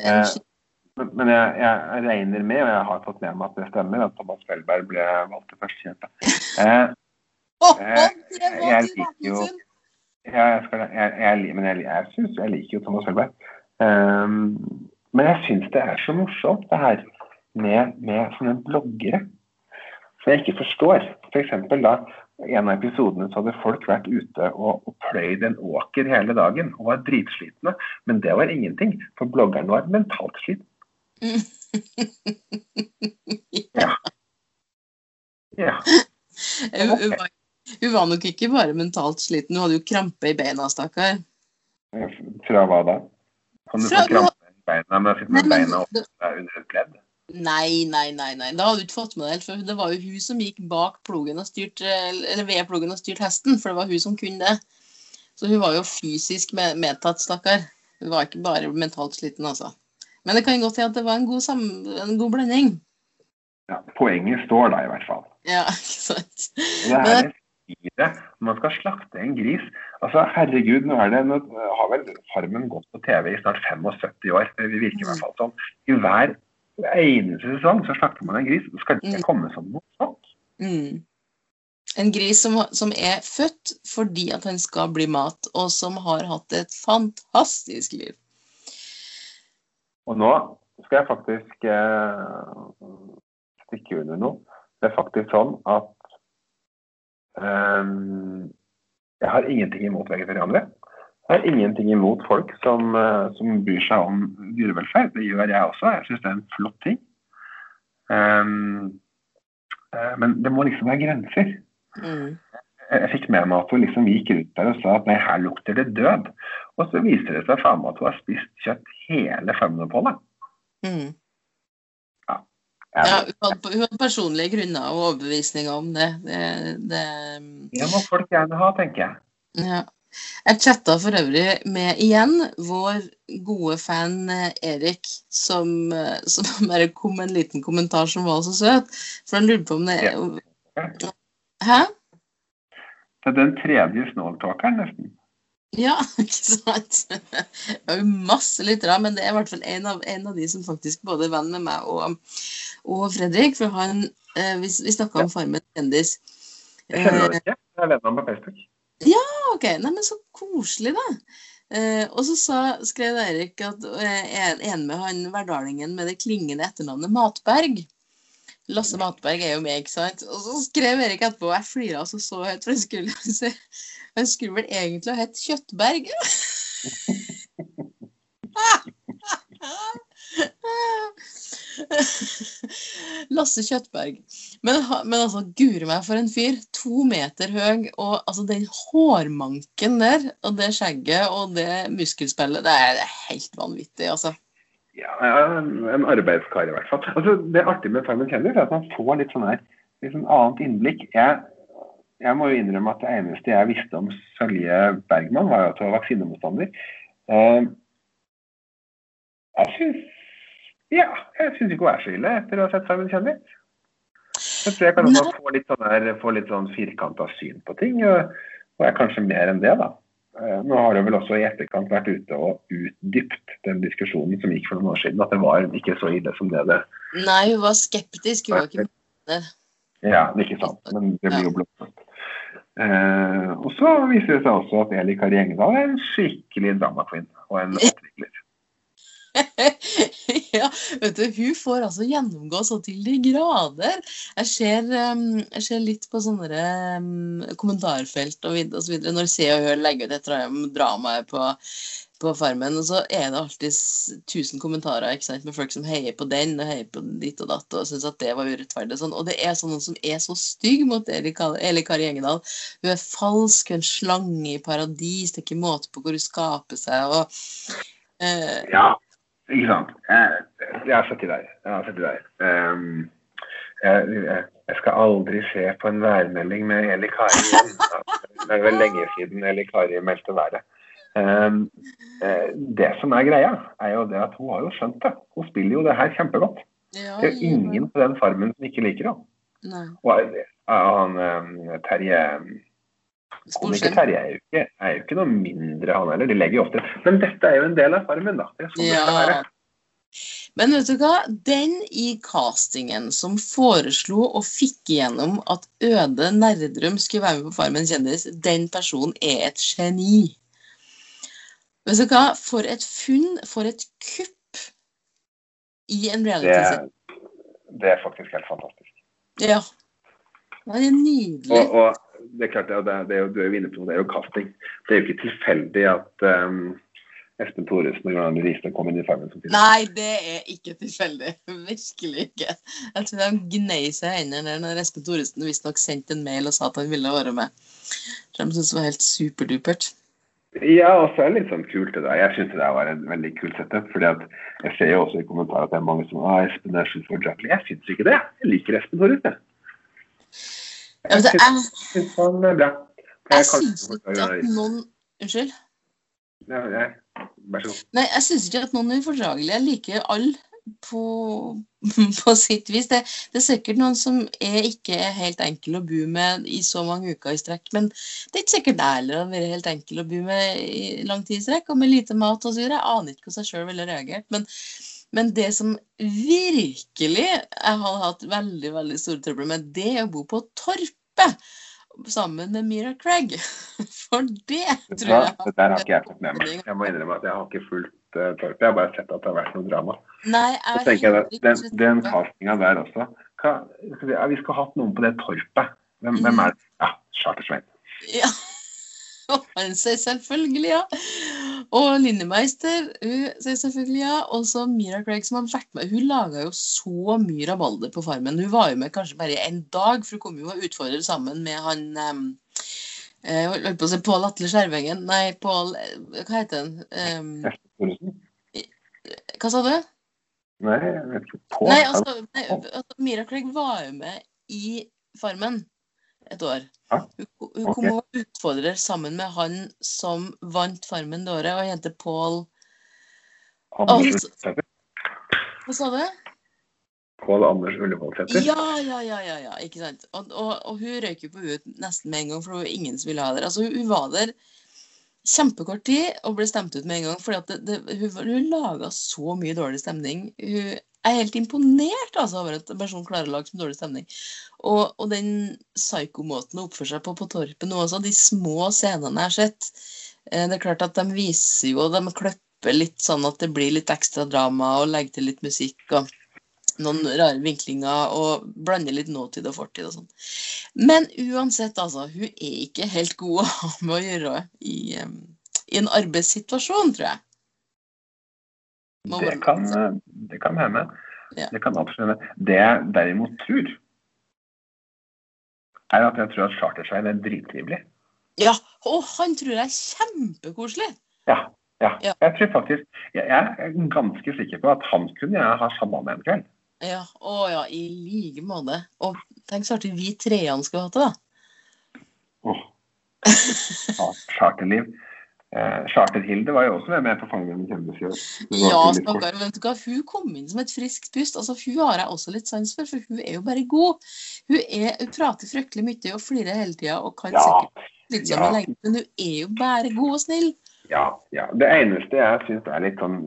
Men, jeg, jeg, regner med, og jeg har fått med meg at det stemmer, at Thomas Felberg ble valgt til førstekjempe. Eh, Oh, Eh, jeg liker jo- ja, jeg, skal, jeg, jeg, men jeg, jeg, synes, jeg liker jo Thomas Felberg. Um, men jeg syns det er så morsomt, det her med, med sånne bloggere som jeg ikke forstår. F.eks. For da en av episodene så hadde folk vært ute og, og pløyd en åker hele dagen og var dritslitne. Men det var ingenting, for bloggeren var mentalt sliten. Ja. Ja. Hun, hun, var, hun var nok ikke bare mentalt sliten, hun hadde jo krampe i beina, stakkar. Fra hva da? Kan du Fra- få krampe i beina med med beina opp under et pledd? Nei, nei, nei, nei. Da hadde du ikke fått med deg helt, for det var jo hun som gikk bak plogen og styrt, eller ved plogen og styrte hesten, for det var hun som kunne det. Så hun var jo fysisk medtatt, stakkar. Hun var ikke bare mentalt sliten, altså. Men det kan godt hende at det var en god, sam en god blanding. Ja, poenget står da, i hvert fall. Ja, *laughs* ikke sant. Det er det styret når man skal slakte en gris. Altså, herregud, nå er det, nå har vel Farmen gått på TV i snart 75 år. Det virker i hvert fall sånn. I hver eneste sesong så slakter man en gris. Det skal ikke Mm. komme som noe sånt. Mm. En gris som, som er født fordi at han skal bli mat, og som har hatt et fantastisk liv. Og nå skal jeg faktisk eh, stikke under noe. Det er faktisk sånn at eh, jeg har ingenting imot vegetarianere. Jeg har ingenting imot folk som, eh, som bryr seg om dyrevelferd. Det gjør jeg også. Jeg syns det er en flott ting. Eh, men det må liksom være grenser. Mm. Jeg jeg fikk med meg at hun liksom gikk ut der og sa at nei, her lukter det død. Og så viser det seg faen meg at hun har spist kjøtt hele femmenoppholdet. Mm. Ja. Ja, hun hadde, hun hadde personlige grunner og overbevisninger om det. det, det Det må folk gjerne ha, tenker jeg. ja. Jeg chatta for øvrig med igjen vår gode fan eh, Erik, som, eh, *laughs* som bare kom med en liten kommentar som var så søt. For han lurte på om det Hæ? Det er den tredje snåltåkeren, nesten. Ja, *laughs* ikke sant? Det er jo masse lyttere, men det er i hvert fall en av, en av de som faktisk både er venn med meg og, og Fredrik. For han eh, Vi, vi snakka om Farmen kjendis. Jeg kjenner han ikke. Jeg er venn med ham på Facebook. Ok, Neimen, så koselig, da. Eh, og så sa, skrev Erik at jeg er en med han verdalingen med det klingende etternavnet Matberg. Lasse Matberg er jo meg, ikke sant? Og så skrev Erik etterpå, og jeg flira altså så høyt, for han skulle, *laughs* han skulle vel egentlig ha hett Kjøttberg. *laughs* Lasse Kjøttberg. Men, men altså, guri meg for en fyr. To meter høy, og altså den hårmanken der, og det skjegget og det muskelspillet, det er helt vanvittig, altså. Ja, en, arbeidskar i hvert fall. Altså, det artige med Simon kjendis er at man får litt sånn her, litt sånn annet innblikk. Jeg, jeg må jo innrømme at det eneste jeg visste om Sølje Bergman, var jo at hun var vaksinemotstander. Uh, jeg syns ja, jeg syns ikke hun er så ille etter å ha sett Simon kjendis. Jeg tror jeg kan også få litt sånn, her, få litt sånn firkanta syn på ting, og, og er kanskje mer enn det, da. Eh, Nå har det vel også i etterkant vært ute og utdypt den diskusjonen som gikk for noen år siden, at det var ikke så ille som det det Nei, hun var skeptisk. Hun var ikke det. Ja, det er ikke sant, men det blir jo blåst. Eh, og så viser det seg også at Eli Kari Engedal er en skikkelig drama queen og en oppvikler. *laughs* ja, vet du, hun får altså gjennomgå så til de grader. Jeg ser, um, jeg ser litt på sånne um, kommentarfelt og, osv. når Se og Hør legger ut et drama på, på Farmen, og så er det alltid tusen kommentarer ikke sant, med folk som heier på den og heier på ditt og datt og syns at det var urettferdig. og Sånn. Og det er sånn noen som er så stygg mot Eli, Kari Engedal. Hun er falsk, en slange i paradis, det er ikke måte på hvor hun skaper seg. og eh, Ja, ikke sant. Jeg, jeg har sett de der. Jeg har sett de der. Um, jeg, jeg, jeg skal aldri se på en værmelding med Eli Kari igjen. Det er vel lenge siden Eli Kari meldte været. Ehm, eh, det som er greia, er jo det at hun har jo skjønt det. Hun spiller jo det her kjempegodt. ja, Det er jo ingen på den farmen som ikke liker henne. Og han eh, Terje Komiker. Terje er er jo ikke noe mindre, han heller. De legger jo ofte Men dette er jo en del av farmen, da. Det er sånn det skal Ja. være. Men vet du hva? Den i castingen som foreslo og fikk igjennom at Øde Nerdrum skulle være med på Farmen kjendis, den personen er et geni. Vet du hva? For et funn, for et kupp i en Det, reality-serie. det er faktisk helt fantastisk. Ja. Det er nydelig. Og, og det er klart, det, det jo, du er jo inne på det er jo casting. Det er jo ikke tilfeldig at um, Espen Thoresen og Johan Riise kom inn i Farmen som Nei, det er ikke tilfeldig. *laughs* Virkelig ikke. Jeg tror de gnei seg i hendene når Espen Thoresen visstnok sendte en mail og sa at han ville være med. De syntes det var helt superdupert. Ja, og så er det litt sånn kult det der. Jeg syns det der var en veldig kul setup. fordi at jeg ser jo også i kommentarer at det er mange som ah, Espen er for Jackly. Jeg syns ikke det. Jeg liker Espen Thoresen. Ja, det er, syns han er bra. jeg syns ikke at noen Unnskyld? Ja. Vær så god. Nei, jeg syns ikke at noen er. Jeg liker alle på, *laughs* på sitt vis. Det, det er sikkert noen som er ikke helt enkel å bo med i så mange uker i strekk, men det er ikke sikkert det heller har vært helt enkel å bo med i lang tid i strekk, og med lite mat og så videre. Jeg aner ikke hvordan jeg sjøl ville reagert. Men, men det som virkelig jeg hadde hatt veldig veldig store trøbler med, det er å bo på Torpet sammen med Mira Craig. *laughs* For det tror jeg det der har ikke jeg fått med meg. Jeg må innrømme at jeg har ikke fulgt uh, Torpet. Jeg har bare sett at det har vært noe drama. Nei, Så tenker jeg at den, den castinga der også hva, skal vi, skulle hatt noen på det torpet. Hvem, hvem er det? Ja, Charter-Svein. Ja. *laughs* Han sier selvfølgelig ja. Og Linnemeister hun sier selvfølgelig ja. Og så Mira Craig som har vært med. Hun laga jo så mye rabalder på Farmen. Hun var jo med kanskje bare en dag, for hun kom jo og utfordret sammen med han um, jeg holdt på å si Pål Atle Skjervengen. Nei, Pål eh, Hva heter han? Um, hva sa du? Nei, jeg vet ikke. Pål altså, altså Mira Craig var jo med i Farmen et år. Hun, hun kom og var utfordrer sammen med han som vant Farmen det året, og heter Pål Anders altså- Hva sa du? Pål Anders Ullevålsæter. Ja, ja, ja, ja, ja, ikke sant. Og, og, og hun røyk jo på ut nesten med en gang, for det var ingen som ville ha der. Altså, hun, hun var der kjempekort tid og ble stemt ut med en gang, fordi at det, det, hun, hun laga så mye dårlig stemning. Hun er helt imponert altså, over at en person klarer å lage så dårlig stemning. Og, og den psyko-måten å oppføre seg på på Torpet nå også, de små scenene jeg har sett eh, Det er klart at de viser jo, og de klipper litt sånn at det blir litt ekstra drama, og legger til litt musikk og noen rare vinklinger, og blander litt nåtid og fortid og sånn. Men uansett, altså, hun er ikke helt god å ha med å gjøre i, i en arbeidssituasjon, tror jeg. Det kan, det kan hende. Ja. Det kan absolutt hende. Det jeg derimot tror, er at jeg tror at Charter-Svein er drittrivelig. Ja, og han tror jeg er kjempekoselig. Ja, ja. Ja. Jeg tror faktisk Jeg jeg er ganske sikker på at han kunne jeg ha samla med en kveld. Ja, å ja, i like måte. Og tenk så artig vi treene skulle hatt det, da. Åh. Ja, Charterliv. Eh, Charter-Hilde var jo også med på fangene med kjendisgjør. Ja, snakker stakkar. Vet du hva, hun kom inn som et friskt pust. Altså, Hun har jeg også litt sans for, for hun er jo bare god. Hun, er, hun prater fryktelig mye og flirer hele tida og kan Ja, sikkert litt ja. lenge, men hun er jo bare god og snill. ja, ja. Det eneste jeg syns er litt sånn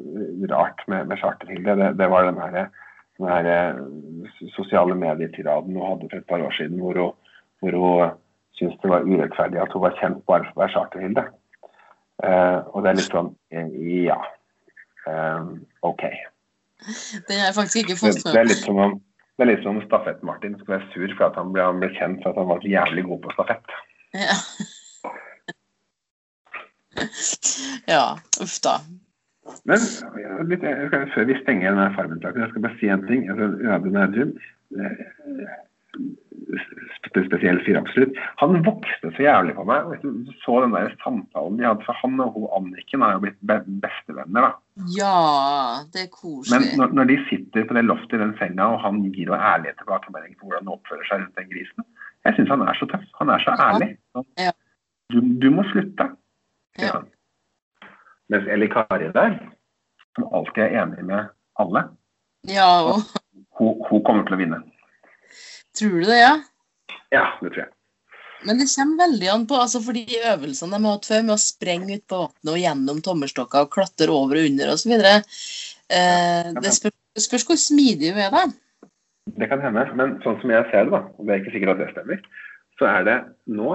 rart med, med Charter-Hilde, det, det var den her, den her eh, sosiale medietiraden hun hadde for et par år siden, hvor hun, hvor hun syntes det var urettferdig at hun var kjent bare for å være Charter-Hilde. Eh, og det er litt sånn eh, Ja. Um, OK. Har jeg faktisk ikke Det, fått det er litt som om det er litt som om Stafett-Martin skulle være sur for at han ble, han ble kjent for at han var så jævlig god på stafett. Ja. ja, uff da. Men litt, skal, før vi stenger denne Farmen-saken, jeg skal bare si en ting. Altså, spesiell fyr, absolutt. Han vokste så jævlig på meg. Du du så den der samtalen de hadde, for han og hun Anniken har jo blitt be bestevenner. da. Ja, det er Men koselig. når, når de sitter på det loftet i den senga, og han gir jo ærlige tilbakemeldinger på hvordan han oppfører seg rundt den grisen Jeg syns han er så tøff. Han er så ærlig. Ja. Du, du må slutte, sier Ja. han. Mens Eli Kari der, som alltid er enig med alle, Ja, og hun, hun kommer til å vinne. Tror du det, ja? Ja, det tror jeg. Men det kommer veldig an på, altså for de øvelsene de har hatt før, med å sprenge ut på vannet og gjennom tommelstokker og klatre over og under osv. Eh, det spørs Det spørs hvor smidig du er, da. Det kan hende, men sånn som jeg ser det, da, og det er ikke sikkert at det stemmer, så er det nå,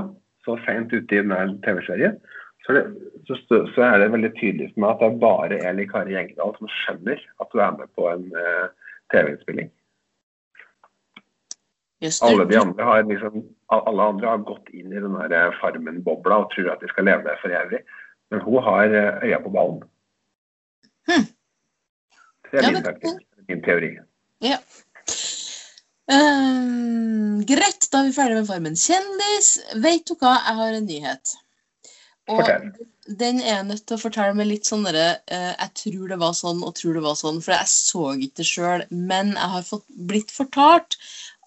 så seint ute i denne TV-serien, så, så, så er det veldig tydelig for meg at det er bare Eli Kari Gjengdal som skjønner at du er med på en eh, TV-innspilling. Alle de andre har liksom, alle andre har gått inn i den eh, Farmen-bobla og tror at de skal leve der for evig. Men hun har eh, øya på ballen. Hmm. Det er Ja, min taktikk, min teori. Ja. Um, greit, da er vi ferdig med Farmen kjendis. Vet du hva, jeg har en nyhet. Og Fortell. den er jeg nødt til å fortelle med litt sånn derre uh, Jeg tror det var sånn, og tror det var sånn, for jeg så ikke det sjøl. Men jeg har fått, blitt fortalt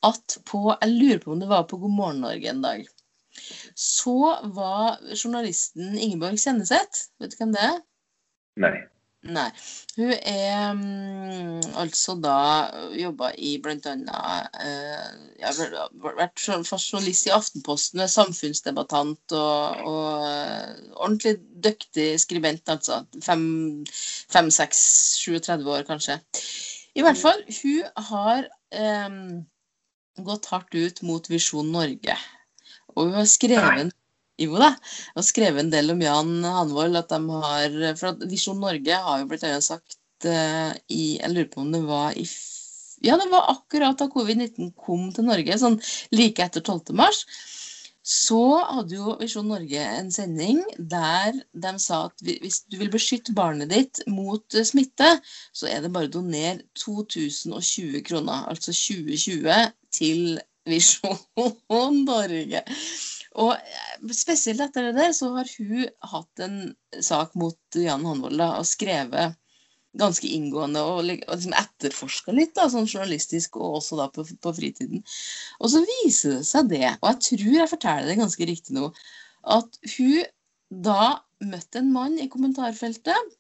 at på Jeg lurer på om det var på God morgen Norge en dag. Så var journalisten Ingeborg Kjenneseth. Vet du hvem det er? Nei. Nei. Hun er um, altså da jobba i blant annet eh, ja, Vært jour- journalist i Aftenposten, samfunnsdebattant og, og ordentlig dyktig skribent, altså. Fem, fem, seks, 37 år, kanskje. I hvert fall, hun har eh, gått hardt ut mot Visjon Norge. Og hun har skrevet jo da, og skrevet en del om Jan Hanvold. at de har, for at Visjon Norge har jo blitt sagt uh, i Jeg lurer på om det var i Ja, det var akkurat da covid-19 kom til Norge, sånn like etter 12. mars. Så hadde jo Visjon Norge en sending der de sa at hvis du vil beskytte barnet ditt mot eh, smitte, så er det bare å donere 2020 kroner, altså 2020, til Visjon *laughs* Norge. Og eh, spesielt etter det der, så har hun hatt en sak mot Jan Hanvold og skrevet ganske inngående og, lik- og liksom etterforska litt, da, sånn journalistisk og også da på, på fritiden. Og så viser det seg det, og jeg tror jeg forteller det ganske riktig nå, at hun da møtte en mann i kommentarfeltet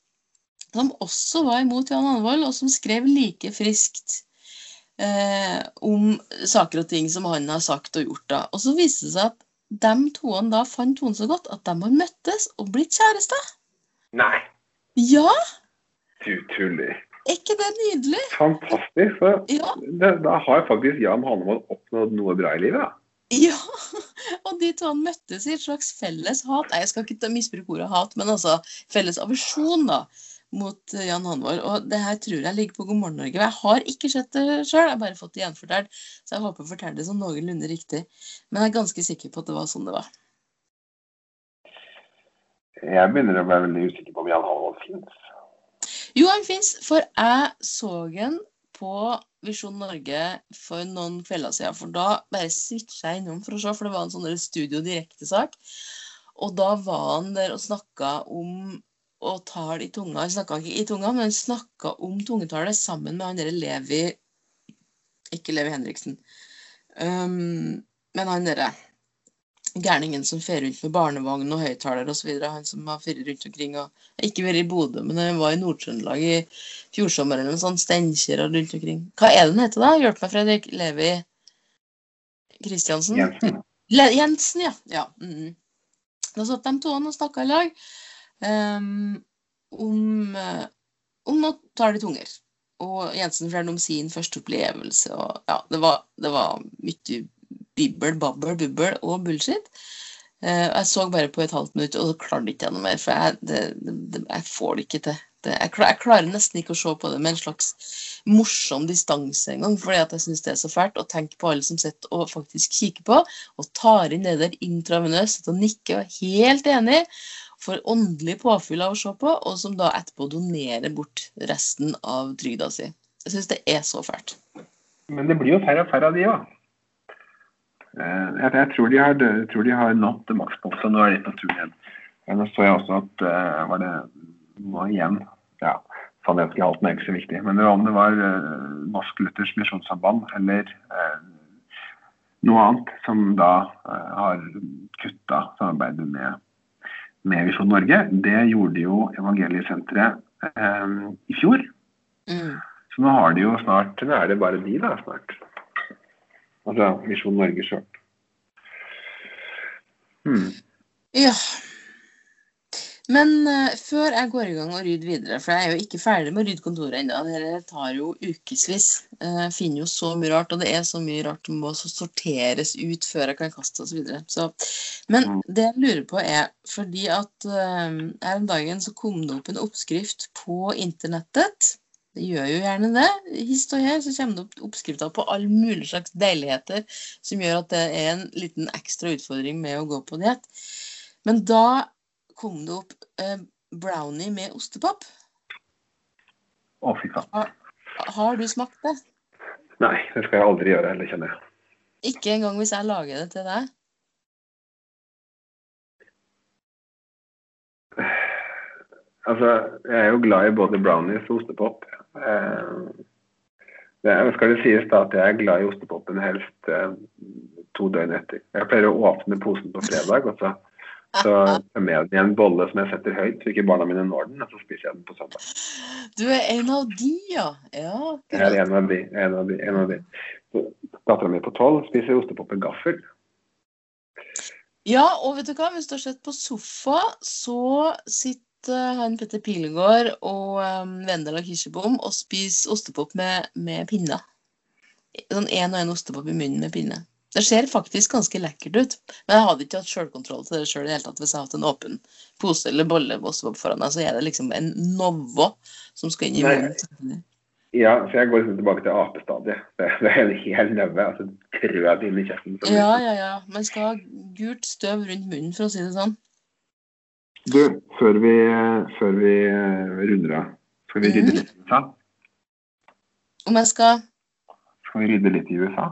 som også var imot Jan Hanvold, og som skrev like friskt eh, om saker og ting som han har sagt og gjort. da. Og så viste det seg at de toene da fant tonen så godt at de har møttes og blitt kjærester. Nei, Ja, du tuller. er ikke det nydelig? Fantastisk. Så Ja, det, da har faktisk Jan Hanevold oppnådd noe bra i livet. da. ja. *laughs* Og de to han møttes i et slags felles hat. Nei, jeg skal ikke misbruke ordet hat, men altså felles aversjon da, mot Jan Hanvor. Og det her tror jeg ligger på God morgen Norge. Jeg har ikke sett det sjøl, jeg har bare fått det gjenfortalt. Så jeg håper å fortelle det sånn noenlunde riktig. Men jeg er ganske sikker på at det var sånn det var. Jeg begynner å være veldig usikker på om Jan Hanvor fins. Jo, han fins, for jeg så han på Visjon Norge for noen kvelder siden. For da bare switcha jeg innom for å se, for det var en sånn Studio Direkte-sak. Og da var han der og snakka om å tale i tunga. Han snakka ikke i tunga, men han snakka om tungetallet sammen med han derre Levi Ikke Levi Henriksen. Um, men han derre gærningen som fer rundt med barnevogn og høyttaler osv. Han som har fyrt rundt omkring og Ikke vært i Bodø, men han var i Nord-Trøndelag i fjor eller noe sånt. Steinkjer og rundt omkring. Hva er det den heter, da? Hjelp meg, Fredrik. Levi Kristiansen? Jensen. Le Jensen, ja. ja. Mm. Da satt de to og snakka i lag ehm, om, Nå om å ta det tunger. Og Jensen forteller om sin første opplevelse. Og ja, det var, det var mye bibbel, babbel, bubbel og bullshit. Uh, jeg så bare på et halvt minutt, og så klarte ikke jeg noe mer. For jeg, det, det, jeg får det ikke til. Det, jeg, jeg klarer nesten ikke å se på det med en slags morsom distanse engang, fordi at jeg syns det er så fælt å tenke på alle som sitter og faktisk kikker på, og tar inn det der intravenøst, og nikker og er helt enig, får åndelig påfyll av å se på, og som da etterpå donerer bort resten av trygda si. Jeg syns det er så fælt. Men det blir jo færre og færre av de òg. Jeg, jeg, tror de har, tror de har nådd makspunktet, og nå er de på tur igjen. Nå så jeg også at eh, var det nå igjen ja, Sannheten i halten er ikke så viktig. Men det var om det var eh, Norsk Luthers Misjonssamband eller eh, noe annet som da eh, har kutta samarbeidet med, med Visjon Norge. Det gjorde jo Evangeliesenteret eh, i fjor. Mm. Så nå har de jo snart Nå er det bare de, da, snart. Altså Visjon Norge sjøl. Hmm. Ja. Men uh, før jeg går i gang og rydder videre, for jeg er jo ikke ferdig med å rydde kontoret ennå, det tar jo ukevis. Uh, jeg finner jo så mye rart, og det er så mye rart som må sorteres ut før jeg kan kaste osv. Så, men mm. det jeg lurer på, er fordi at uh, her om dagen så kom det opp en oppskrift på internettet. Det gjør jo gjerne det. Hist og her så kommer det opp oppskrifter på alle mulige slags deiligheter som gjør at det er en liten ekstra utfordring med å gå på diett. Men da kom det opp eh, brownie med ostepop. Å, fy faen. Har, har, du smakt det? Nei, det skal jeg aldri gjøre heller, kjenner jeg. Ikke engang hvis jeg lager det til deg? Altså, jeg er jo glad i både brownies og ostepop. Eh, det skal det sies da at jeg er glad i ostepopen helst eh, to døgn etter. Jeg pleier å åpne posen på fredag, og så så jeg med i en bolle som jeg setter høyt, så ikke barna mine når den. Og så spiser jeg den på søndag. Du er en av de, ja? ja jeg er en av de. En av de, en av de. Dattera mi på tolv spiser ostepop med gaffel. Ja, og vet du hva, hvis du har sett på sofa, så sitter han Petter Pilegård og um, Vendela Kirsebom og spiser ostepop med, med pinner. Sånn én og én ostepop i munnen med pinne. Det ser faktisk ganske lekkert ut. Men jeg hadde ikke hatt sjølkontroll til det sjøl i hele tatt hvis jeg hadde hatt en åpen pose eller bolle foran meg. Så er det liksom en Novo som skal inn i munnen. Ja, så jeg går liksom tilbake til apestadiet. Det, det er en hel neve. altså Trød inn i kjeften. Ja, ja, ja. Man skal ha gult støv rundt munnen, for å si det sånn. Du, før vi, før vi eh, runder av, skal vi rydde mm. litt i USA? Om jeg skal Skal vi rydde litt i USA?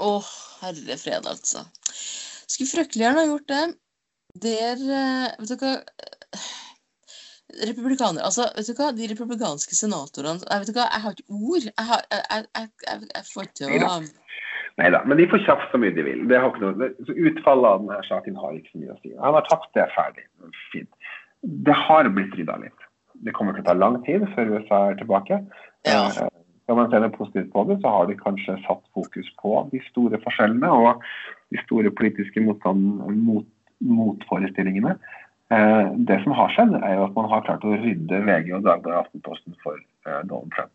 Å, herre fred, altså. Skulle fryktelig gjerne ha gjort det. Der eh, Vet du hva Republikanere Altså, vet du hva, de republikanske senatorene Jeg vet du hva, jeg har ikke ord. Jeg, har, jeg, jeg, jeg får ikke å Nei da, men de får kjapt så mye de vil. Det har ikke noe, det, utfallet av denne saken har ikke så mye å si. Han har tatt det ferdig. Fint. Det har blitt rydda litt. Det kommer til å ta lang tid før USA er tilbake. Ja. Skal man ser det positivt på det, så har de kanskje satt fokus på de store forskjellene og de store politiske motstand, mot, motforestillingene. Eh, det som har skjedd, er jo at man har klart å rydde VG og Dagbladet Aftenposten for eh, Donald Trump.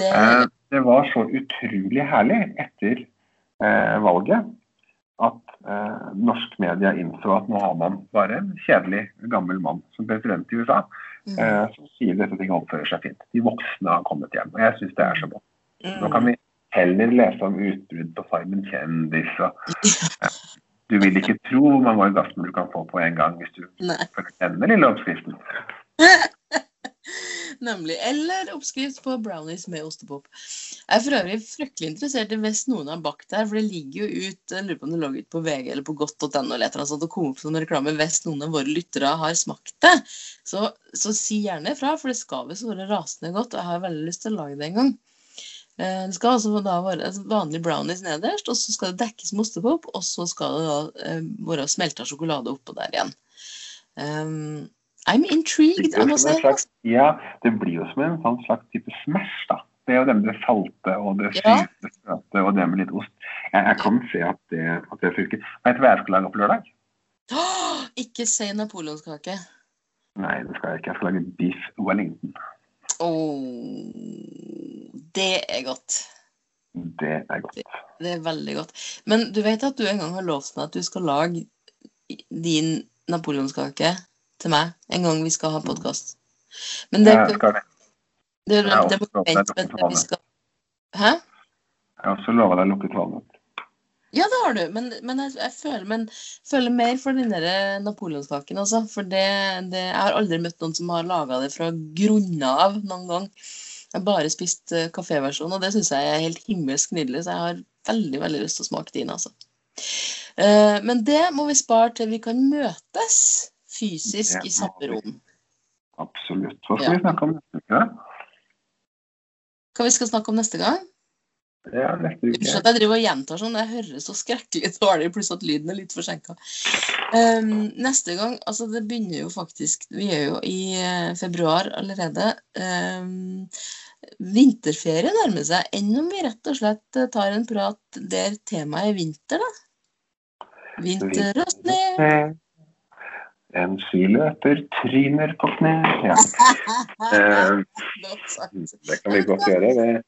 Det... Eh, det... var så utrolig herlig etter eh, valget at eh, norsk media innså at nå har man bare en kjedelig, gammel mann som president i USA. Mm. Eh, som sier disse ting oppfører seg fint. De voksne har kommet hjem. Og jeg syns det er så godt. Nå kan vi heller lese om utbrudd på Farmen kjendis og *laughs* Du vil ikke tro hvor mange orgasmer du kan få på en gang hvis du følger denne lille oppskriften. *laughs* Nemlig. Eller oppskrift på brownies med ostepop. Jeg er for øvrig fryktelig interessert i hvis noen har bakt her, for det ligger jo ut jeg lurer på om det lå ut på VG eller på godt.no eller noe sånt, og kom opp som reklame hvis noen av våre lyttere har smakt det. Så, så si gjerne ifra, for det skal visst være rasende godt, og jeg har veldig lyst til å lage det en gang. Eh, det skal altså da være vanlig brownies nederst, og så skal det dekkes med ostepop, og så skal det da eh, være smelta sjokolade oppå der igjen. Um, I'm intrigued, jeg må si. Ja, det blir jo som en sånn slags type smash, da. Det er jo det med det salte og det syte ja. og det med litt ost. Jeg, jeg kan se at det, at det funker. Hva jeg skal lage på lørdag? Oh, *gasps* ikke si napoleonskake. Nei, det skal jeg ikke. Jeg skal lage beef wellington. Oh, det er godt. Det er godt. Det, det, er veldig godt. Men du vet at du en gang har lovt meg at du skal lage din napoleonskake til meg en gang vi skal ha podkast. Men det, det, det, det, det må vente vi skal Hæ? Jeg har også lova deg lukket valnøtt. Ja, det har du, men, men jeg, jeg, føler, men, føler, mer for den der napoleonskaken. Altså. For det, det, jeg har aldri møtt noen som har laga det fra grunna av noen gang. Jeg har bare spist uh, kaféversjonen, og det syns jeg er helt himmelsk nydelig. Så jeg har veldig veldig lyst til å smake din. Altså. Uh, men det må vi spare til vi kan møtes fysisk i samme rom. Absolutt. Hva skal ja. vi snakke om neste uke? Hva vi skal snakke om neste gang? Ja, neste uke. At jeg driver og gjentar sånn, jeg hører så skrekkelig *laughs* dårlig, pluss at lyden er litt forsinka. Um, neste gang Altså, det begynner jo faktisk Vi er jo i uh, februar allerede. Um, vinterferie nærmer seg. Enn om vi rett og slett eh, tar en prat der temaet er vinter, da? Vinter og snø. En skiløper tryner på kne. Ja. *laughs* Eh, det kan vi godt gjøre. Det,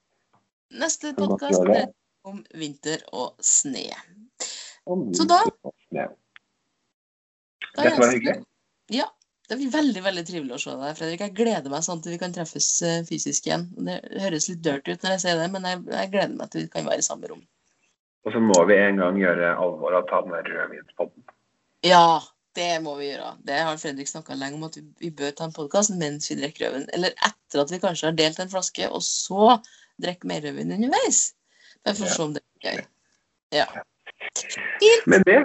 Neste podkast er om vinter og sne. Så da- Dette var hyggelig. Ja. Det blir veldig veldig trivelig å se deg, Fredrik. Jeg gleder meg sånn til vi kan treffes eh, fysisk igjen. Det høres litt dirty ut når jeg sier det, men jeg, jeg gleder meg til vi kan være i samme rom. Og så må vi en gang gjøre alvor av å ta den der rødvinspodden. Ja, det må vi gjøre. Det har Fredrik snakka lenge om at vi, bør ta en podkast mens vi drikker rødvin. Eller etter at vi kanskje har delt en flaske, og så drikke mer rødvin underveis. Men for å se om det er gøy. Ja. Med det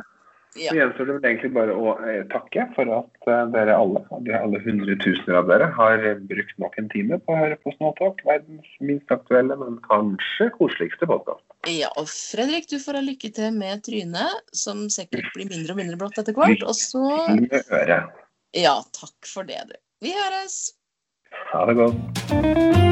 Ja. så gjenstår det vel egentlig bare å eh, takke for at eh, dere alle, de alle hundretusener av dere, har brukt nok en time på å høre på Snåtalk. Verdens minst aktuelle, men kanskje koseligste podkast. ja, og Fredrik, du får ha lykke til med trynet, som sikkert blir mindre og mindre blått etter hvert. Og så Ja, takk for det, du. Vi høres! Ha det godt.